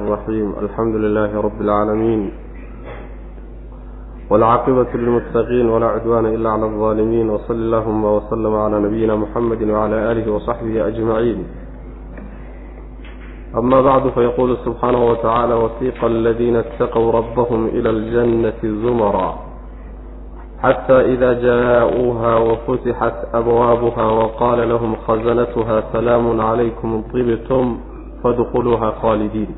الرحيم الحمد لله رب العالمين والعاقبة للمتقين ولا عدوان إلا على الظالمين وصل اللهم وسلم على نبينا محمد وعلى آله وصحبه أجمعين أما بعد فيقول سبحانه وتعالى وثيق الذين اتقوا ربهم إلى الجنة زمرا حتى إذا جاءوها وفتحت أبوابها وقال لهم خزنتها سلام عليكم طبتم فادخلوها خالدين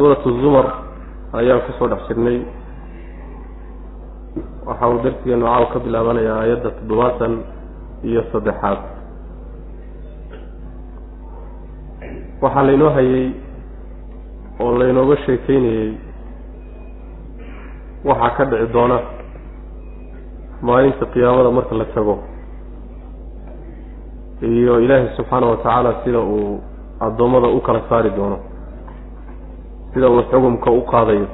suuratu zumar ayaan ku soo dhex jirnay. Waxa uu darsigeenu caaw ka bilaabanayaa aayadda toddobaatan iyo saddexaad. Waxaa laynoo hayay oo laynooga sheekeynayey waxaa ka dhici doona maalinta qiyaamada marka la tago iyo ilaahay subxaana wa tacaala sida uu addoommada u kala saari doono sida uu xukumka u qaadayo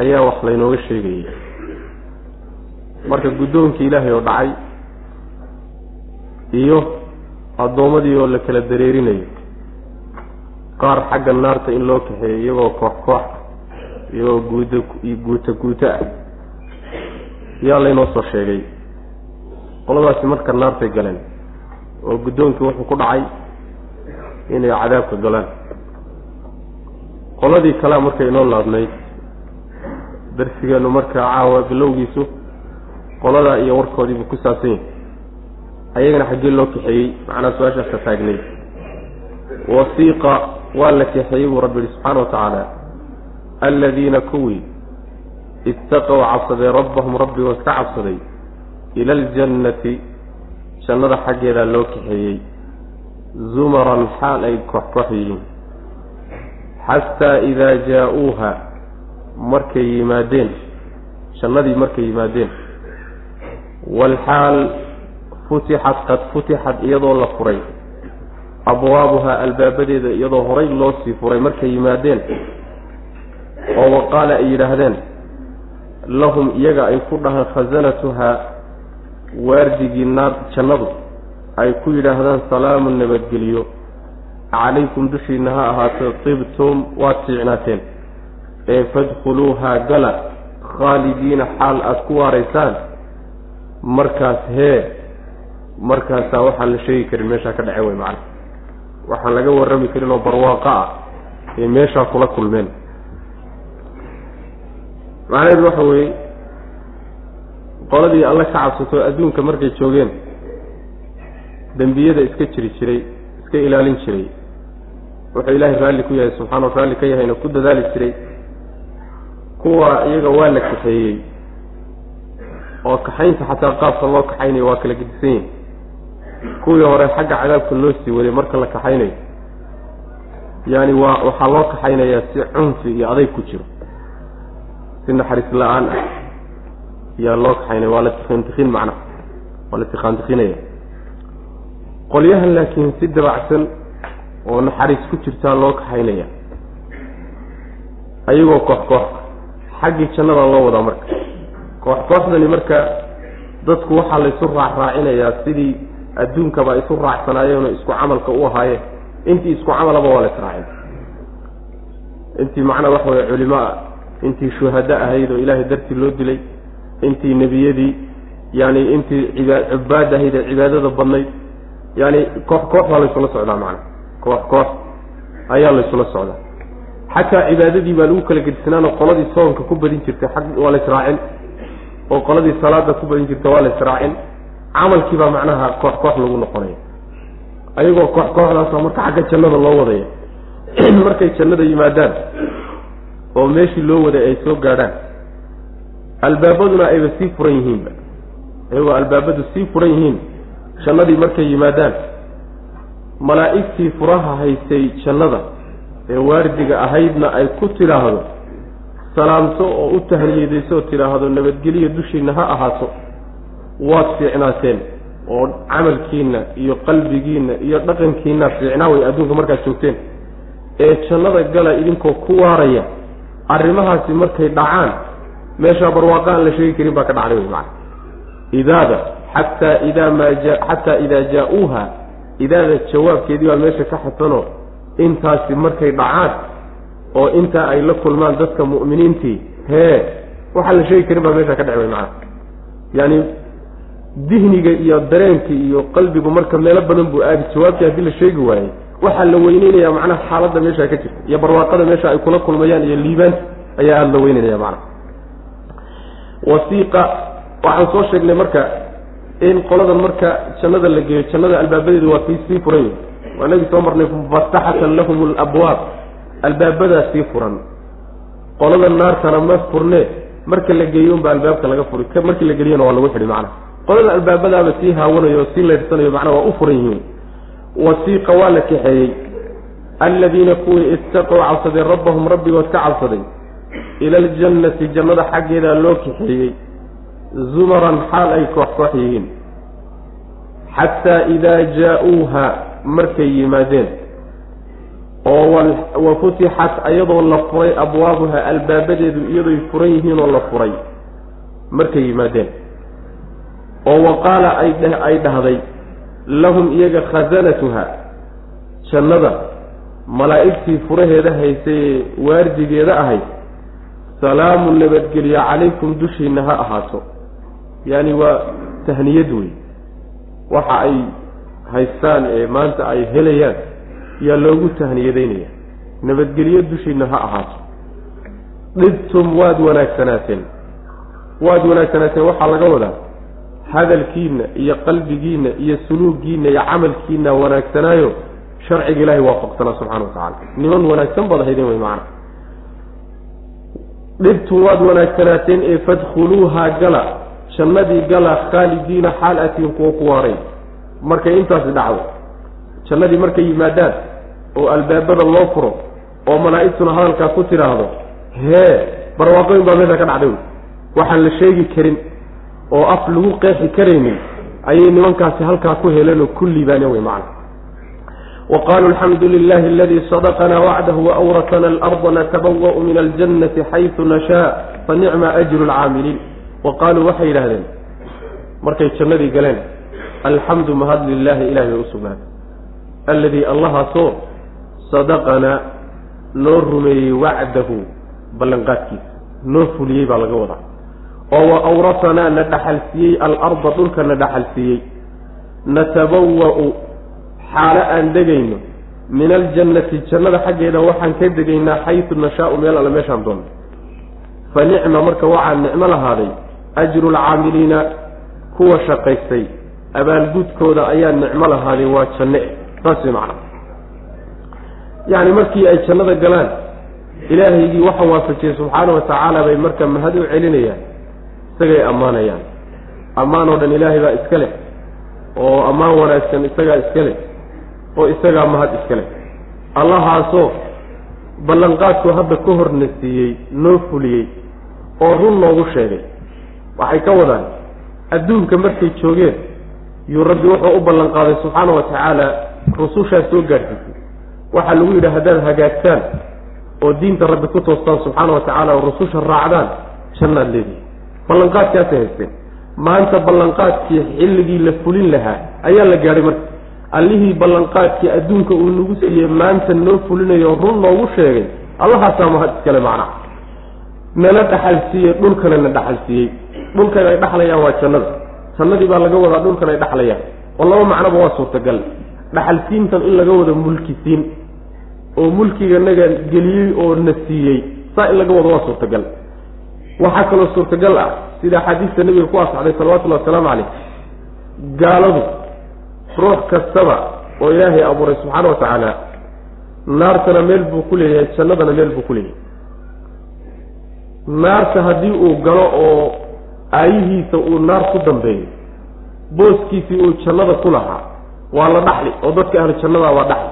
ayaa wax laynooga sheegayay marka guddoonkii ilaahay oo dhacay iyo addoommadii oo la kala dareerinayo qaar xagga naarta in loo kaxeeyo iyagoo koox koox iyagoo guuta guuta guuto ah yaa laynoo soo sheegay. Qoladaasi marka naartay galeen oo guddoonkii wuxuu ku dhacay inay cadaabka galaan qoladii kalea markay inoo laabnayd darsigeennu marka caawa bilowgiisu qoladaa iyo warkoodiibuu ku saabsan yahay. Ayagana xaggee loo kaxeeyey macnaa su'aashaasa taagnayd wasiiqa waa la kaxeeyey buu rabbi yihi subxaana wa tacaala aladiina kuwii ittaqow cabsaday rabbahum rabbigood ka cabsaday ila aljannati jannada xaggeedaa loo kaxeeyey. Zumaran xaal ay koox koox yihiin xataa idaa jaa-uuha markay yimaadeen jannadii markay yimaadeen. Waalxaal futixat qad futixat iyadoo la furay. Abwaabuhaa albaabadeeda iyadoo horay loo sii furay markay yimaadeen. Oo waqaala ay yidhaahdeen lahum iyaga ay ku dhahaan khasanatuhaa waardigii naar jannadu ay ku yidhaahdaan salaamu nabadgeliyo calaykum dushiina ha ahaato tibtum waad fiicnaateen ee fadkhuluuhaa gala khaalidiina xaal aada ku waaraysaan markaas hee markaasaa waxaan la sheegi karin meeshaa ka dhace wey macana waxaan laga warrami karin oo barwaaqo ah ee meeshaa kula kulmeen macnaheedu waxa weeye qoladii alle ka cabsato adduunka markay joogeen dembiyada iska jiri jiray iska ilaalin jiray wuxuu ilaahay raalli ku yahay subxaana raalli ka yahayna ku dadaali jiray. Kuwa iyaga waa la kaxeeyey oo kaxaynta xataa qaabka loo kaxaynayo waa kala gedisan yihiin kuwii hore xagga cadaabka loo sii waday marka la kaxaynayo yaani waa waxaa loo kaxaynayaa si cunfi iyo adayg ku jiro si naxariis la'aan ah yaa loo kaxaynaya. Waa la tikintikin macnaha waa la tiqaantikinaya qolyahan laakiin si dabacsan oo naxariis ku jirtaa loo kaxaynaya ayagoo koox koox xaggii jannada loo wadaa marka. Koox kooxdani marka dadku waxaa la isu raacraacinayaa sidii adduunkaba isu raacsanaayeenoo isku camalka u ahaayeen intii isku camalaba waa la israacin intii macnaa waxa weye culimo ah intii shuhado ahayd oo ilaahay dartii loo dilay intii nebiyadii yaani intii ciba cubaad ahayd ee cibaadada badnayd yaani koox koox baa laysula socdaa macana koox koox ayaa laysula socdaa xataa cibaadadii baa lagu kala gedisnaanoo qoladii soonka ku badin jirtay ag waa la israacin. Oo qoladii salaada ku badin jirta waa la israacin. Camalkii baa macnaha koox koox lagu noqonaya. Ayagoo koox kooxdaasoo marka xagga jannada loo wadaya. Markay jannada yimaadaan oo meeshii loo waday ay soo gaadhaan albaabaduna ayba sii furan yihiinba. Iyagoo albaabadu sii furan yihiin jannadii markay yimaadaan malaa'igtii furaha haysay jannada ee waardiga ahaydna ay ku tidhaahdo salaamto oo u tahniyadayso oo tidhaahdo nabadgeliya dushiinna ha ahaato waad fiicnaateen oo camalkiinna iyo qalbigiinna iyo dhaqankiinna fiicnaa way adduunka markaad joogteen. Ee jannada gala idinkoo ku waaraya arrimahaasi markay dhacaan meeshaa barwaaqa aan la sheegi karin baa ka dhacday wey macana idaada xataa idaa maa xataa idaa jaa-uuha idaada jawaabkeedii baa meesha ka xasanoo intaasi markay dhacaan oo intaa ay la kulmaan dadka mu'miniintii hee waxaan la sheegi karin baa meesha ka dhec way macana yaani dihniga iyo dareenka iyo qalbigu marka meelo badan buu aadi jawaabtii haddii la sheegi waayey waxaa la weyneynaya macnaha xaaladda meesha ka jirta iyo barwaaqada meesha ay kula kulmayaan iyo liibaanta ayaa aada la weyneynaya macnaha. Wasiiqa waxaan soo sheegnay marka in qoladan marka jannada la geeyo jannada albaabadeedu waa kii sii furan yahi waa inagii soo marnay mufataxatan lahum alabwaab. Albaabadaa sii furan. Qolada naartana ma furne. Marka la geeyo unba albaabka laga furi. Markii la geliyona waa lagu xidhi macnaha qolada albaabadaaba sii haawanayo o sii leydhsanayo macnaha waa u furan yihiin. Wasiiqa waa la kaxeeyey. Alladiina kuwii ittaqow cabsaday rabbahum rabbigood ka cabsaday ila aljannati jannada xaggeedaa loo kaxeeyey zumaran xaal ay koox koox yihiin xataa idaa jaa-uuha markay yimaadeen. Oo wa futixat ayadoo la furay abwaabuha albaabadeedu iyadoy furan yihiin oo la furay markay yimaadeen. Oo wa qaala ay dhahday lahum iyaga khasanatuha jannada malaa'igtii furaheeda haysay ee waardigeeda ahayd salaamu nabadgelyo calaykum dushiina ha ahaato yaani waa tahniyad wey waxa ay haystaan ee maanta ay helayaan yaa loogu tahniyadaynaya nabadgelyo dushiina ha ahaato. Dhibtum waad wanaagsanaateen waad wanaagsanaateen waxaa laga wadaa hadalkiina iyo qalbigiina iyo suluugiina iyo camalkiina wanaagsanaayo sharciga ilaahay waafaqsanaa subxana wa tacala niman wanaagsan baad ahaydeen wey macana dhibtum waad wanaagsanaateen ee fadkhuluuhaa gala jannadii gala khaalidiina xaal atiin kuwa ku waaray. Markay intaasi dhacdo jannadii markay yimaadaan oo albaabada loo furo oo malaa'igtuna hadalkaa ku tidhaahdo hee barwaaqooyin baa meesha ka dhacday. Waxaan la sheegi karin oo af lagu qeexi karaynin ayay nimankaasi halkaa ku heleen ku liibaaneen wey macana wa qaluu alxamdu lilahi aladii sadaqana wacdahu waawratana alarda natabawa'u min aljannati xaysu nashaa fanicma ajru lcaamiliin wa qaaluu waxay yidhahdeen markay jannadii galeen alxamdu mahad lilaahi ilahay bay u sugnaatay. Alladii allahaasoo sadaqanaa noo rumeeyey wacdahu ballanqaadkiisa noo fuliyey baa laga wadaa. Oo wa awrasanaa na dhaxalsiiyey alarda dhulka na dhaxalsiiyey. Natabawa'u xaalo aan degayno min aljannati jannada xaggeeda waxaan ka degaynaa xaysu nashaau meel alle meeshaan doonno fa nicma marka waxaa nicmo lahaaday ajru lcaamiliina kuwa shaqaystay abaalgudkooda ayaa nicmo lahaaday waa janne saas way macana yacni markii ay jannada galaan ilaahaygii waxa waafajiyey subxaana wa tacaala bay marka mahad u celinayaan isagay ammaanayaan ammaan oo dhan ilaahay baa iska leh oo ammaan wanaagsan isagaa iska leh oo isagaa mahad iska leh allahaasoo ballanqaadku hadda ka horna siiyey noo fuliyey oo run noogu sheegay waxay ka wadaan adduunka markay joogeen yuu rabbi wuxuu u ballanqaaday subxaana wa tacaala rusushaa soo gaadhsiisay waxaa lagu yidhi haddaad hagaagtaan oo diinta rabbi ku toostaan subxaana wa tacaala oo rususha raacdaan jannaad leedihi ballanqaadkaasay haysteen. Maanta ballanqaadkii xilligii la fulin lahaa ayaa la gaadhay marka. Allihii ballanqaadkii adduunka uu nagu siiyey maanta noo fulinayo run noogu sheegay. Allahaasaa mahad iskale macnaha nala dhaxal siiyey dhulkana na dhaxal siiyey dhulkan ay dhaxlayaan waa jannada. Jannadii baa laga wadaa dhulkan ay dhaxlayaan. Oo laba macnoba waa suurtagal. Dhaxalsiintan in laga wado mulkisiin oo mulkiga naga geliyey oo na siiyey saa in laga wado waa suurtagal. Waxaa kaloo suurtagal ah sida axaadiista nebiga ku asaxday salawatullahi wasalaamu caleyh gaaladu ruux kastaba oo ilaahay abuuray subxaana wa tacaala naartana meel buu ku leeyahay jannadana meel buu ku leeyahay. Naarta haddii uu galo oo aayihiisa uu naar ku dambeeyo booskiisii uu jannada ku lahaa. Waa la dhaxli oo dadka ahlu jannadaa waa dhaxli.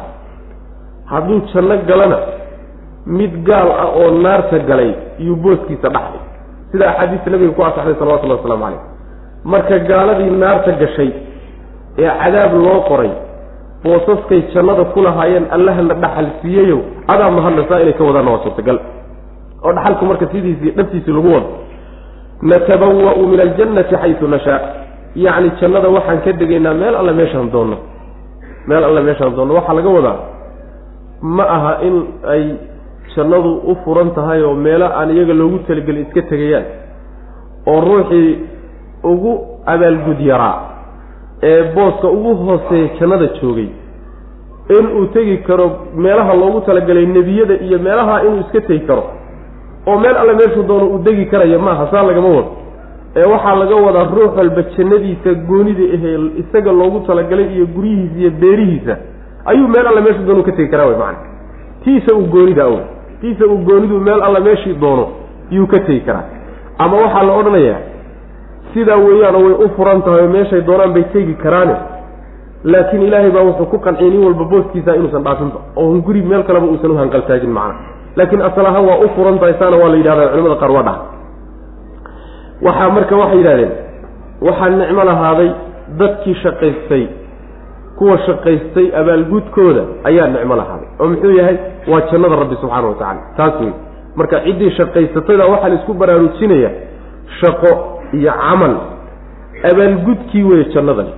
Hadduu janno galana mid gaal ah oo naarta galay iyuu booskiisa dhaxli. Sida axaadiista nabiga ku asaxday salawatullahi waslamu calayh. Marka gaaladii naarta gashay ee cadaab loo qoray boosaskay jannada ku lahaayeen allahana dhaxal siiyeyow adaa mahadlaysaa inay ka wadaanna waa suurtagal. Oo dhaxalku marka sidiisii dhabtiisii lagu wado natabawa'u min aljannati xaysu nashaa. Yacni jannada waxaan ka degaynaa meel alle meeshaan doonno. Meel alle meeshaan doonno. Waxaa laga wadaa ma aha in ay jannadu u furan tahay oo meelo aan iyaga loogu talagelin iska tegayaan. Oo ruuxii ugu abaalgud yaraa ee booska ugu hooseeya jannada joogay. In uu tegi karo meelaha loogu talagalay nebiyada iyo meelaha inuu iska tegi karo oo meel alle meeshuu doono uu degi karayo maaha saa lagama wado ee waxaa laga wadaa ruux walba jannadiisa goonida ahee isaga loogu talagalay iyo guryihiisa iyo beerihiisa. Ayuu meel alle meeshuu doono ka tegi karaa wey macana tiisa uu goonida aw tiisa uu goonidu meel alle meeshii doono yuu ka tegi karaa. Ama waxaa la odhanayaa sidaa weeyaanoo way u furan tahay oo meeshay doonaan bay tegi karaane. Laakiin ilaahay baa wuxuu ku qanciyay nin walba booskiisa inuusan dhaafinba oo guri meel kaleba uusan u hanqaltaagin macna laakiin asal ahaan waa u furan tahay saana waa la yidhahdaa culimada qaar waa dhaha. Waxaa marka waxay yidhahdeen waxaa nicmo lahaaday dadkii shaqaystay kuwa shaqaystay abaalgudkooda ayaa nicmo lahaaday. Oo muxuu yahay? Waa jannada rabbi subxaana wa tacala taas wey marka ciddii shaqaysatayda waxaa la isku baraarujinaya shaqo iyo camal. Abaalgudkii weeye jannadani.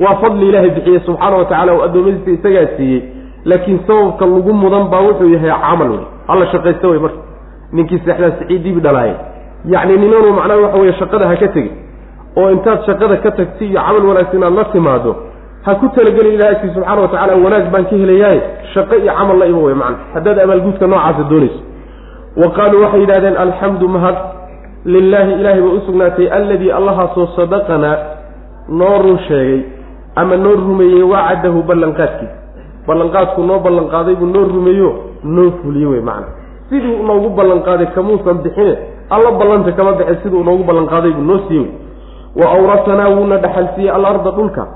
Waa fadli ilaahay bixiyey subxaana wa tacala oo addoommadiisa isagaa siiyey laakiin sababka lagu mudan baa wuxuu yahay camal wey alla shaqaysta wey marka. Ninkii seexdaa siciid dibi dhalaaya yacni ninanu macnaha waxa weye shaqada ha ka tegin oo intaad shaqada ka tagti iyo camal wanaagsan inaad la timaado ha ku talagelin ilaha agtii subxaana wa tacala wanaag baan ka helayaaye shaqo iyo camal la ima wey macna. Haddaad abaalguudka noocaasa doonayso. Wa qaaluu waxay yidhahdeen alxamdu mahad. Lilaahi ilaahay bay u sugnaatay alladii allahaasoo sadaqanaa noo run sheegay ama noo rumeeyey wacadahu ballanqaadkiisa ballanqaadku noo ballanqaaday buu noo rumeeyo noo fuliye wey macana sidii noogu ballanqaaday kamuusan bixine alla ballanta kama bixe siduu noogu ballanqaaday buu noo siiye wa awrasanaa wuuna dhaxal siiyey alarda dhulka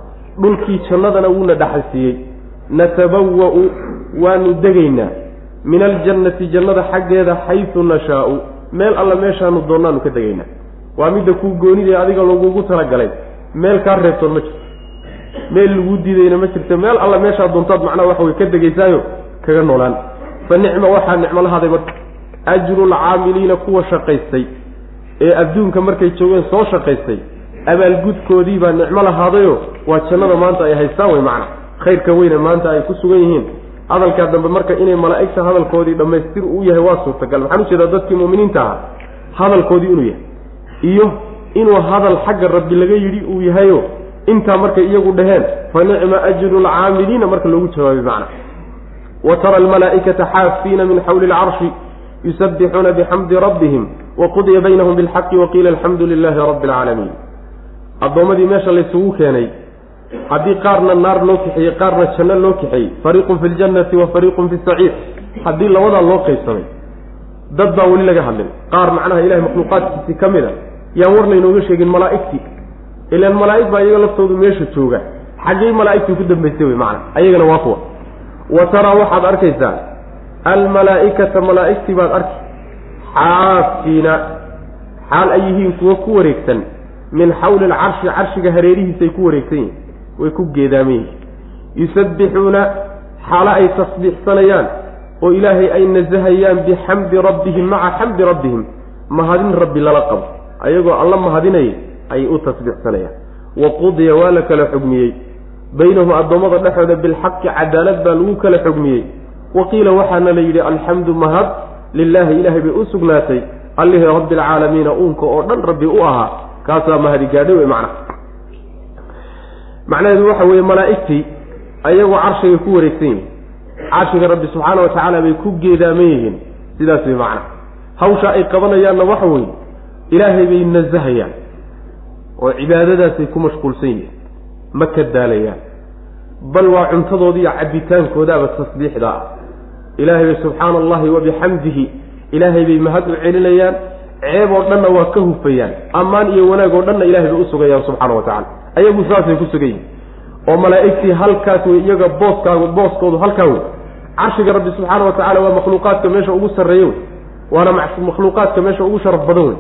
dhulkii jannadana wuuna dhaxal siiyey. Natabawa-u waanu degaynaa. Min aljannati jannada xaggeeda xaysu nashaau. Meel alla meeshaanu doonaanu ka degaynaa. Waa midda kuu goonidee adiga lagugu talagalay. Meel kaa reebtoon ma jirto. Meel lagu diidayna ma jirto. Meel alla meeshaa doontaad macnaha waxa way ka degaysaayo kaga noolaan fa nicma waxaa nicmo lahaaday marka ajrulcaamiliina kuwa shaqaystay ee adduunka markay joogeen soo shaqaystay abaalgudkoodii baa nicmo lahaadayo waa jannada maanta ay haystaan wey macna khayrka weyne maanta ay ku sugan yihiin. Hadalkaa dambe marka inay malaa'igta hadalkoodii dhammaystir uu yahay waa suurtagal. Maxaan u jeedaa dadkii mu'miniinta ahaa hadalkoodii inuu yahay iyo inuu hadal xagga rabbi laga yidhi uu yahayo intaa markay iyagu dhaheen fa nicma ajru lcaamiliina marka loogu jawaabay macna wa tara almalaa'ikata xaafiina min xawli lcarshi yusabbixuuna bixamdi rabbihim waqudiya baynahum bilxaqi waqiila alxamdu lilaahi rabbi alcaalamiin addoommadii meesha laysugu keenay haddii qaarna naar loo kaxeeyey qaarna janno loo kaxeeyey fariiqun fi ljannati wa fariiqun fi saciir haddii labadaa loo qaybsamay dad baa weli laga hadlin qaar macnaha ilahay makhluuqaadkiisii ka mid a yaan war laynooga sheegin malaa'igtii ilaan malaa'ig baa iyaga laftoodu meesha jooga xaggey malaa'igtii ku dambaysay wey macana ayagana waa kuwa wa taraa waxaad arkaysaa almalaa'ikata malaa'igtii baad arki. Xaafiina xaal ay yihiin kuwo ku wareegsan. Min xawli alcarshi carshiga hareerihiisay ku wareegsan yihiin way ku geedaaman yihiin. Yusabbixuuna xaalo ay tasbiixsanayaan. Oo ilaahay ay nasahayaan bixamdi rabbihim maca xamdi rabbihim. Mahadin rabbi lala qabo. Ayagoo alla mahadinaya ayay u tasbiixsanayaan. Wa qudiya waa la kala xugmiyey baynahum addoommada dhexooda bilxaqi cadaalad baa lagu kala xugmiyey. Wa qiila waxaana la yidhi alxamdu mahad lilaahi ilaahay bay u sugnaatay. Allihii rabbi alcaalamiina uunka oo dhan rabbi u ahaa kaasaa mahadi gaadhay wey macna. Macnaheedu waxa weeye malaa'igtii ayagoo carshigay ku wareegsan yihiin carshiga rabbi subxaana wa tacaala bay ku geedaaman yihiin. Sidaas wey macna. Hawsha ay qabanayaanna waxa weeye ilaahay bay nasahayaan oo cibaadadaasay ku mashquulsan yihiin ma ka daalayaan. Bal waa cuntadoodi iyo cabbitaankoodaaba tasbiixda ah. Ilaahay bay subxaana allahi wa bixamdihi ilaahay bay mahad u celinayaan ceeb oo dhanna waa ka hufayaan ammaan iyo wanaag oo dhanna ilahay bay u sugayaan subxaana wa tacala ayagu saasay ku sugan oo malaa'igtii halkaas wey iyaga booskaagu booskoodu halkaa wey carshiga rabbi subxaana wa tacala waa makhluuqaadka meesha ugu sarreeye wey waana makhluuqaadka meesha ugu sharaf badan wey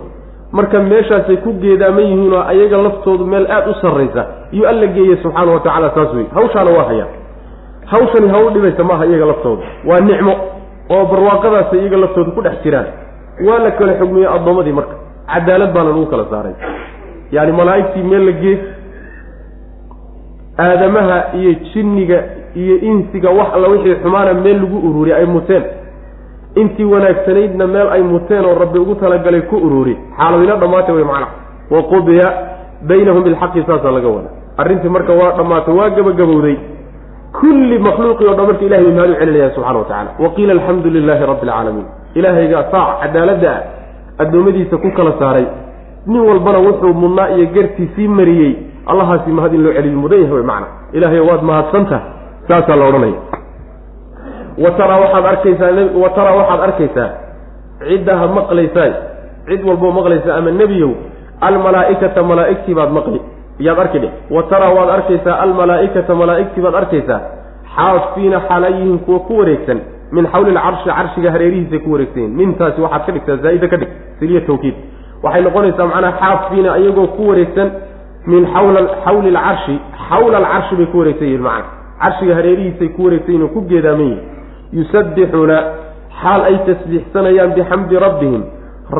marka meeshaasay ku geedaaman yihiinoo ayaga laftoodu meel aada u sarraysa iyo alla geeye subxaana wa tacala saas wey hawshaana waa hayaan hawshani hawl dhibaysa maaha iyaga laftooda waa nicmo oo barwaaqadaasay iyaga laftooda ku dhex jiraan. Waa la kala xugmiyey addoommadii marka. Cadaalad baana lagu kala saaray. Yaani malaa'igtii meel la gee aadamaha iyo jinniga iyo insiga wax alla wixii xumaana meel lagu ururiy ay muteen intii wanaagsanaydna meel ay muteen oo rabbi ugu talagalay ku ururi xaaladina dhammaatay way macnaha wa qudiya baynahum bilxaqi saasaa laga wada arrintii marka waa dhammaatay waa gabagabowday. Kulli makhluuqii o dhan marka ilahay bay mahad u celinaya subxana wa tacala wa qiila alxamdu lilaahi rabbi alcaalamiin ilaahaygaa saac cadaaladda ah addoommadiisa ku kala saaray. Nin walbana wuxuu mudnaa iyo gartii sii mariyey. Allahaasi mahad in loo celiyo mudan yahay way macna. Ilahay waad mahadsantah saasaa la odhanaya wa taraa waxaad arkaysaa wa taraa waxaad arkaysaa ciddaha maqlaysaa cid walboo maqlaysa ama nebiyow almalaaikata malaa'igtii baad maqli yaad arki dheh. Wa taraa waad arkaysaa almalaaikata malaa'igtii baad arkaysaa xaafiina xaalayihiin kuwa ku wareegsan min xawli lcarshi carshiga hareerihiisa ku wareegsanyiin mintaasi waxaad ka dhigtaa zaa'ida ka dhig siliya tawkiid. Waxay noqonaysaa macnaha xaafiina iyagoo ku wareegsan min xawla xawli lcarshi xawla alcarshi bay ku wareegsan yihiin macna carshiga hareerihiisay ku wareegsan yihiin oo ku geedaaman yihiin yusabbixuuna xaal ay tasbiixsanayaan bixamdi rabbihim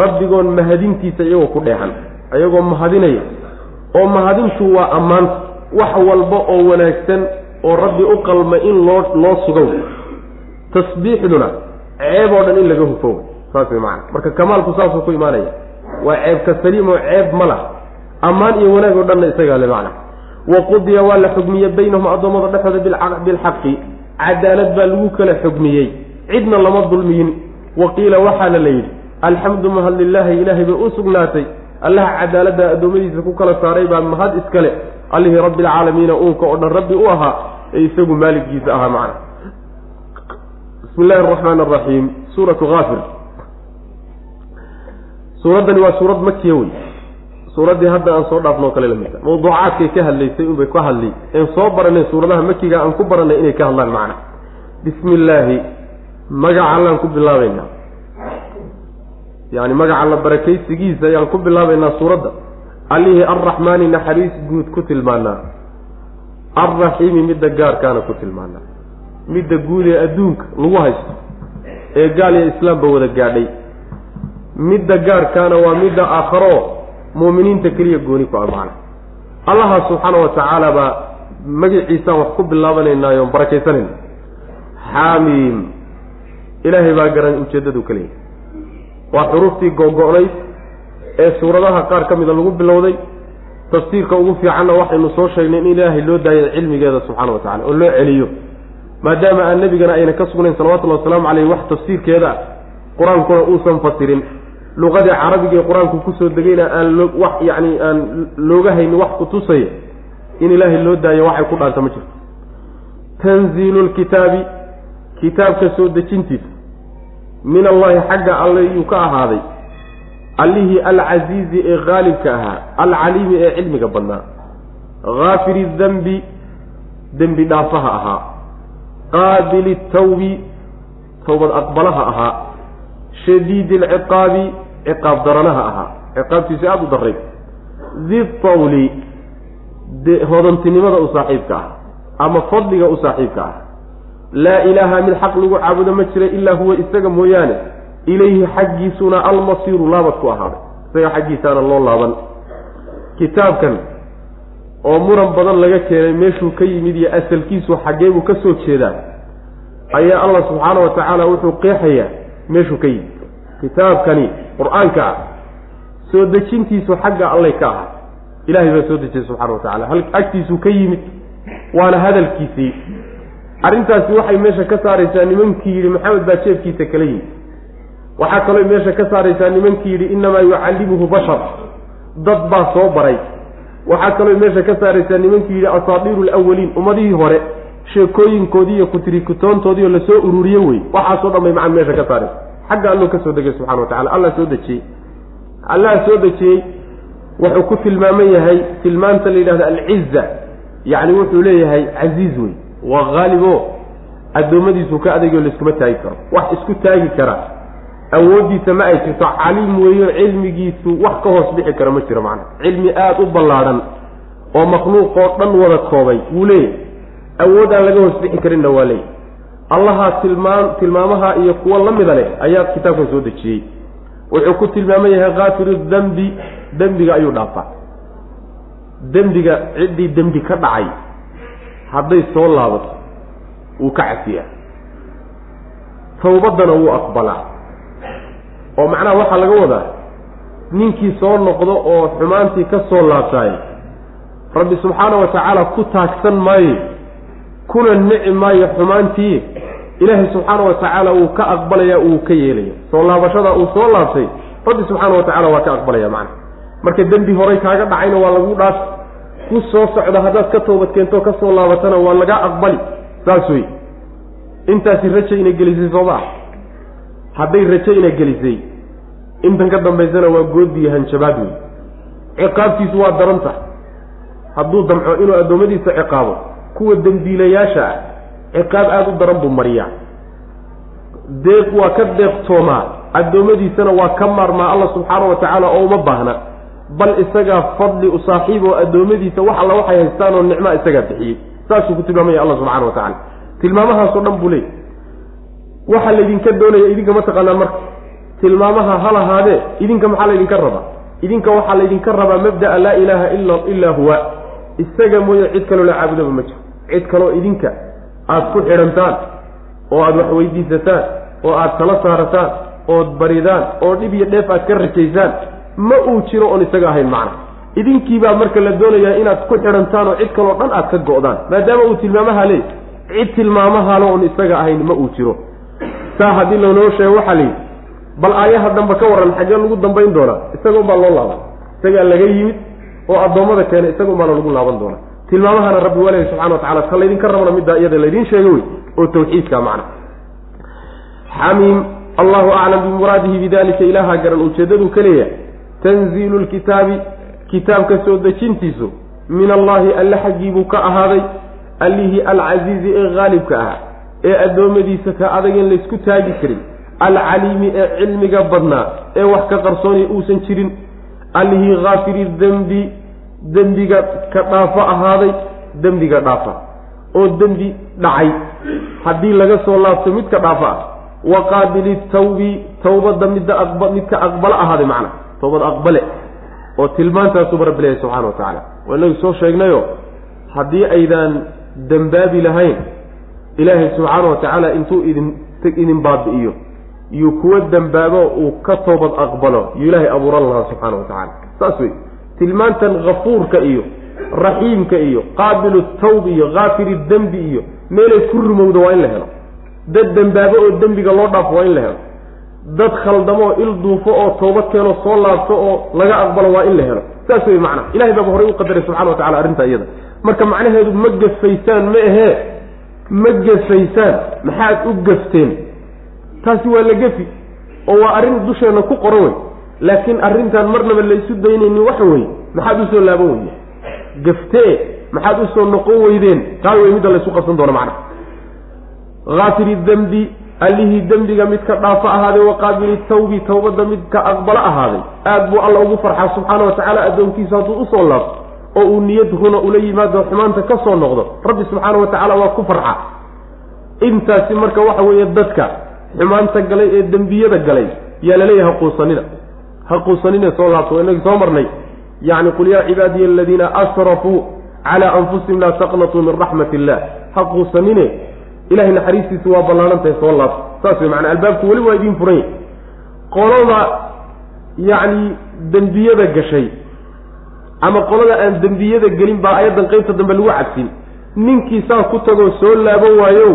rabbigoon mahadintiisa iyagoo ku dheexan ayagoo mahadinaya. Oo mahadintu waa ammaanta wax walba oo wanaagsan oo rabbi u qalma in loo loo sugow. Tasbiixduna ceeb oo dhan in laga hufow saas way macana marka kamaalku saasuu ku imaanaya waa ceebka saliim oo ceeb ma lah ammaan iyo wanaag oo dhanna isagaa le macna. Wa qudiya waa la xugmiye baynahum addoommada dhexooda bilxaqi cadaalad baa lagu kala xugmiyey. Cidna lama dulmiyin. Wa qiila waxaana la yidhi alxamdu mahad lilaahi ilaahay bay u sugnaatay. Allaha cadaaladda addoommadiisa ku kala saaray baa mahad iskale. Allihii rabbi alcaalamiina uunka oo dhan rabbi u ahaa ee isagu maaliggiisa ahaa macna. Bismi illahi araxmaan araxiim suuratu haafir suuraddani waa suurad makiya wey suuraddii hadda aan soo dhaafnoo kale lamida mawduucaadkay ka hadlaysay unbay ka hadli. Een soo baranay suuradaha makiga aan ku baranay inay ka hadlaan macna. Bismi illaahi magaca allaan ku bilaabaynaa. Yani magaca alla barakaysigiisa ayaan ku bilaabaynaa suuradda. Allihii arraxmaani naxariis guud ku tilmaanaa alraxiimi midda gaarkaana ku tilmaanaa midda guud ee adduunka lagu haysto. Ee gaal iyo islaamba wada gaadhay. Midda gaarkaana waa midda aakharo muuminiinta keliya gooni ku ammaana allaha subxaana wa tacaala baa magaciisaan wax ku bilaabanaynaayo barakaysanayna xaamiim. Ilaahay baa garan ujeeddadu ka waa xuruuftii go-go-nayd ee suuradaha qaar ka mida lagu bilowday. Tafsiirka ugu fiicanna waxaynu soo sheegnay in ilaahay loo daayay cilmigeeda subxaana wa tacala oo loo celiyo. Maadaama aan nebigana ayna ka sugnayn salawatullahi wasalaamu caleyh wax tafsiirkeeda qur'aankuna uusan fasirin luqadii carabiga ee qur'aanku ku soo degayna aan loo wax yacni aan looga haynin wax kutusaya in ilaahay loo daayo waxay ku dhaanta ma jirto. Tanziilu lkitaabi kitaabka soo dejintiisa min allahi xagga alle yuu ka ahaaday. Allihii alcasiizi ee haalibka ahaa alcaliimi ee cilmiga badnaa. Haafiri dembi dembi dhaafaha ahaa. Qaabili tawbi towbad aqbalaha ahaa. Shadiidi alciqaabi ciqaab daranaha ahaa. Ciqaabtiisa aada u daray di tawli hodantinimada u saaxiibka ah ama fadliga u saaxiibka ah. Laa ilaaha mid xaq lagu caabudo ma jira ilaa huwa isaga mooyaane. Ilayhi xaggiisuna almasiiru laabad ku ahaaday. Isaga xaggiisaana loo laaban. Kitaabkan oo muran badan laga keenay meeshuu ka yimid iyo asalkiisu xaggee buu ka soo jeedaa ayaa allah subxaana wa tacaala wuxuu qeexayaa meeshuu ka yimid kitaabkani qur'aanka ah soo dejintiisu xagga allay ka ahaa. Ilahay baa soo dejiyay subxana wa tacala agtiisuu ka yimid waana hadalkiisii. Arrintaasi waxay meesha ka saaraysaa nimankii yidhi maxamed baa jeefkiisa kala yimid. Waxaa kaloo meesha ka saaraysaa nimankii yidhi innamaa yucallimuhu bashar. Dad baa soo baray. Waxaa kaloo meesha ka saaraysaa nimankii yidhi asaadiiru alawaliin ummadihii hore sheekooyinkoodii iyo kutirikutoontoodii oo la soo ururiye wey waxaasoo dhan bay macan meesha ka saaraysa xagga alluu ka soo degay subxana wa tacala allah soo dejiyey. Allah soo dejiyey wuxuu ku tilmaaman yahay tilmaanta la yidhahdo alciza yacni wuxuu leeyahay casiiz wey waa haalibo addoommadiisu ka adagoo laiskuma taagi karo. Wax isku taagi kara. Awooddiisa ma ay jirto. Caliim weeyo cilmigiisu wax ka hoos bixi kara ma jiro macna cilmi aada u ballaadhan oo makhluuqoo dhan wada koobay. Wuu leeyahy awood aan laga hoos bixi karinna waa leeyahy allaha tilmaam tilmaamaha iyo kuwo la mida leh ayaa kitaabkan soo dejiyey. Wuxuu ku tilmaaman yahay kaafiru dembi dembiga ayuu dhaafaa. Dembiga ciddii dembi ka dhacay hadday soo laabato wuu ka cafiyaa tawbaddana wuu aqbalaa. Oo macnaha waxaa laga wadaa ninkii soo noqdo oo xumaantii ka soo laabtaay rabbi subxaana wa tacaala ku taagsan maayo kuna nici maayo xumaantii ilaahay subxaana wa tacaala wuu ka aqbalayaa uu ka yeelaya soo laabashada uu soo laabtay rabbi subxaana wa tacala waa ka aqbalaya macna. Marka dembi horay kaaga dhacayna waa lagu dhaaf ku soo socda haddaad ka toobad keento ka soo laabatana waa laga aqbali. Saas wey intaasi raja ina gelisay soo maa hadday rajo ina gelisay intan ka dambaysana waa goodiyo hanjabaad wey ciqaabtiisu waa daran tahay hadduu damco inuu addoommadiisa ciqaabo kuwa dembiilayaasha ah ciqaab aada u daran buu mariyaa. Deeq waa ka deeqtoomaa addoommadiisana waa ka maarmaa alla subxaana wa tacaala oo uma baahna. Bal isagaa fadli u saaxiib oo addoommadiisa wax alla waxay haystaan oo nicmaa isagaa bixiyey. Saasuu ku tilmaamaya alla subxana wa tacala tilmaamahaasoo dhan buu leeyay waxaa laydinka doonaya idinka ma taqaanaan marka. Tilmaamaha ha lahaadee idinka maxaa laydinka rabaa? Idinka waxaa laydinka rabaa mabda'a laa ilaaha ila ilaa huwa. Isaga mooye cid kaloo la caabudaba ma jiro. Cid kaloo idinka aada ku xidhantaan oo aada wax weydiisataan oo aada tala saarataan ood baridaan oo dhib iyo dheef aad ka rajaysaan ma uu jiro oon isaga ahayn macna. Idinkiibaa marka la doonayaa inaad ku xidhantaan oo cid kaloo dhan aad ka go'daan maadaama uu tilmaamaha leey cid tilmaamahalo oon isaga ahayn ma uu jiro. Saa haddii lanoo sheego waxaa layidhi bal aayaha dambe ka warran xaggee lagu dambayn doonaa isagoon baa loo laaban isagaa laga yimid oo addoommada keena isagoon baana lagu laaban doonaa tilmaamahana rabbi waa leeyahy subxana wa tacala ta laydinka rabna middaa iyada laydiin sheega wey oo tawxiidka macna. Xamiim allahu aclam bimuraadihi bidalika ilaaha garan ujeeddaduu ka leeyahay. Tanziilu lkitaabi kitaabka soo dejintiisu min allahi alle xaggii buu ka ahaaday. Allihii alcasiizi ee haalibka ahaa ee addoommadiisa ka adag in laysku taagi karin. Alcaliimi ee cilmiga badnaa ee wax ka qarsoonay uusan jirin. Allihii haafiri dembi dembiga ka dhaafo ahaaday dembiga dhaafa oo dembi dhacay. Haddii laga soo laabto midka dhaafa ah wa qaabili tawbi tawbadda midda aqba midka aqbalo ahaaday macna tawbad aqbale oo tilmaantaasuba rabbi leeyahy subxana wa tacaala waa inagu soo sheegnayo haddii aydaan dembaabi lahayn ilaahay subxaana wa tacaala intuu idin idin baabi'iyo iyo kuwa dembaabo uu ka toobad aqbalo yuu ilaahay abuuran lahaa subxaana wa tacala saas wey tilmaantan hafuurka iyo raxiimka iyo qaabilu tawb iyo kaafiri dembi iyo meelay ku rumowda waa in la helo. Dad dembaabo oo dembiga loo dhaafo waa in la helo. Dad khaldamo il duufo oo toobad keeno soo laabto oo laga aqbalo waa in la helo. Saas wey macnaha ilahay baaba horey u qadaray subxana wa tacala arrinta iyada. Marka macnaheedu ma gafaysaan ma ahee? Ma gafaysaan maxaad u gafteen? Taasi waa la gefi oo waa arrin dusheenna ku qoran wey laakiin arrintaan marnaba laysu daynaynin waxa weeye maxaad u soo laaban weyde gaftee maxaad u soo noqon weydeen? Taa wey midda laysu qabsan doono macnaha haafiri dembi allihii dembiga midka dhaafo ahaaday wa qaabili tawbi tawbadda midka aqbalo ahaaday. Aad buu alla ugu farxaa subxaana wa tacaala addoonkiisa hadduu u soo laabto oo uu niyad runa ula yimaado xumaanta ka soo noqdo rabbi subxaana wa tacaala waa ku farxa intaasi marka waxa weeye dadka xumaanta galay ee dembiyada galay yaa la leeyahay haquusanina haquusanina soo laabto inagii soo marnay. Yacni qul yaa cibaadiya aladiina asrafuu calaa anfusihim laa taqnatuu min raxmat illah haquusanine ilahay naxariistiisu waa ballaanantahay soo laabto. Saas wey macanaa albaabku weli waa idiin furan qolada yacni dembiyada gashay ama qolada aan dembiyada gelin baa ayaddan qeybta dambe lagu cabsin ninkii saa ku tagoo soo laaban waayo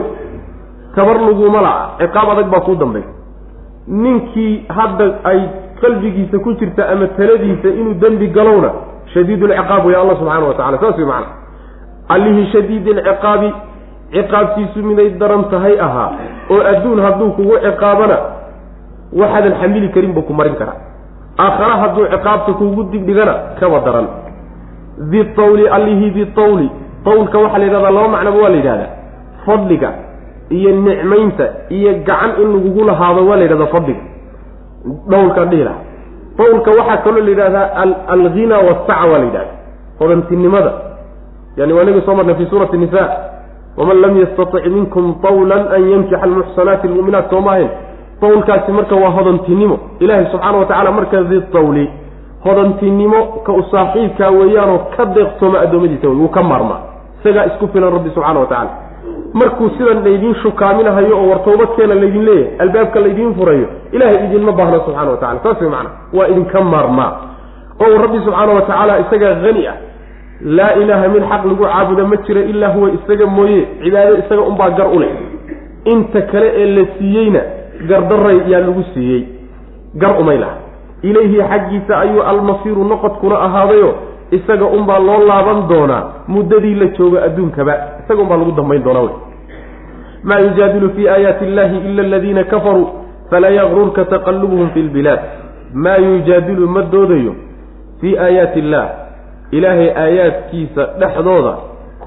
tabar laguma la'a ciqaab adag baa kuu dambay ninkii hadda ay qalbigiisa ku jirta ama taladiisa inuu dembi galowna shadiidulciqaab wey allah subxaana wa tacala saas wey macana allihii shadiidilciqaabi ciqaabtiisu miday daran tahay ahaa oo adduun hadduu kugu ciqaabana waxaadan xamili karin buu ku marin karaa. Aakhara hadduu ciqaabta kugu dibdhigana kaba daran di tawli allihii di tawlka waxaa la yidhahdaa laba macnaba waa la yidhahdaa. Fadliga iyo nicmaynta iyo gacan in lagugu lahaado waa la yidhahdaa fadliga dhowlkaan dhihi lahaa tawlka waxaa kaloo la yidhahdaa alghina wasaca la yidhahda hodantinimada yani waa nabi soo marnay fi suurati nisa waman lam yastatic minkum tawlan an yankixa almuxsanaati almu'minaat soo maahayn tawlkaasi marka waa hodantinimo. Ilaahay subxaana wa tacala marka di tawli hodantinimo ka u saaxiibkaa weeyaanoo ka deeqtooma addoommadiisa wey wuu ka maarmaa. Isagaa isku filan rabbi subxana wa tacala markuu sidan laydiin shukaaminahayo oo war toobadkeena laydin leeyahay albaabka laydiin furayo ilaahay idinma baahno subxana wa tacala saas way macana waa idinka maarmaa oo rabbi subxaana wa tacaala isagaa hani ah. Laa ilaaha mid xaq lagu caabuda ma jira ilaa huwa isaga mooye. Cibaado isaga unbaa gar u leh. Inta kale ee la siiyeyna gardaray yaa lagu siiyey. Gar umay laha ilayhi xaggiisa ayuu almasiiru noqodkuna ahaadayo isaga unbaa loo laaban doonaa muddadii la joogo adduunkaba. Isaga unbaa lagu dambayn doonaa wey. Maa yujaadilu fii aayaati illahi ila aladiina kafaruu falaa yagrurka taqalubuhum fi lbilaad maa yujaadilu ma doodayo fii aayaati illah ilaahay aayaadkiisa dhexdooda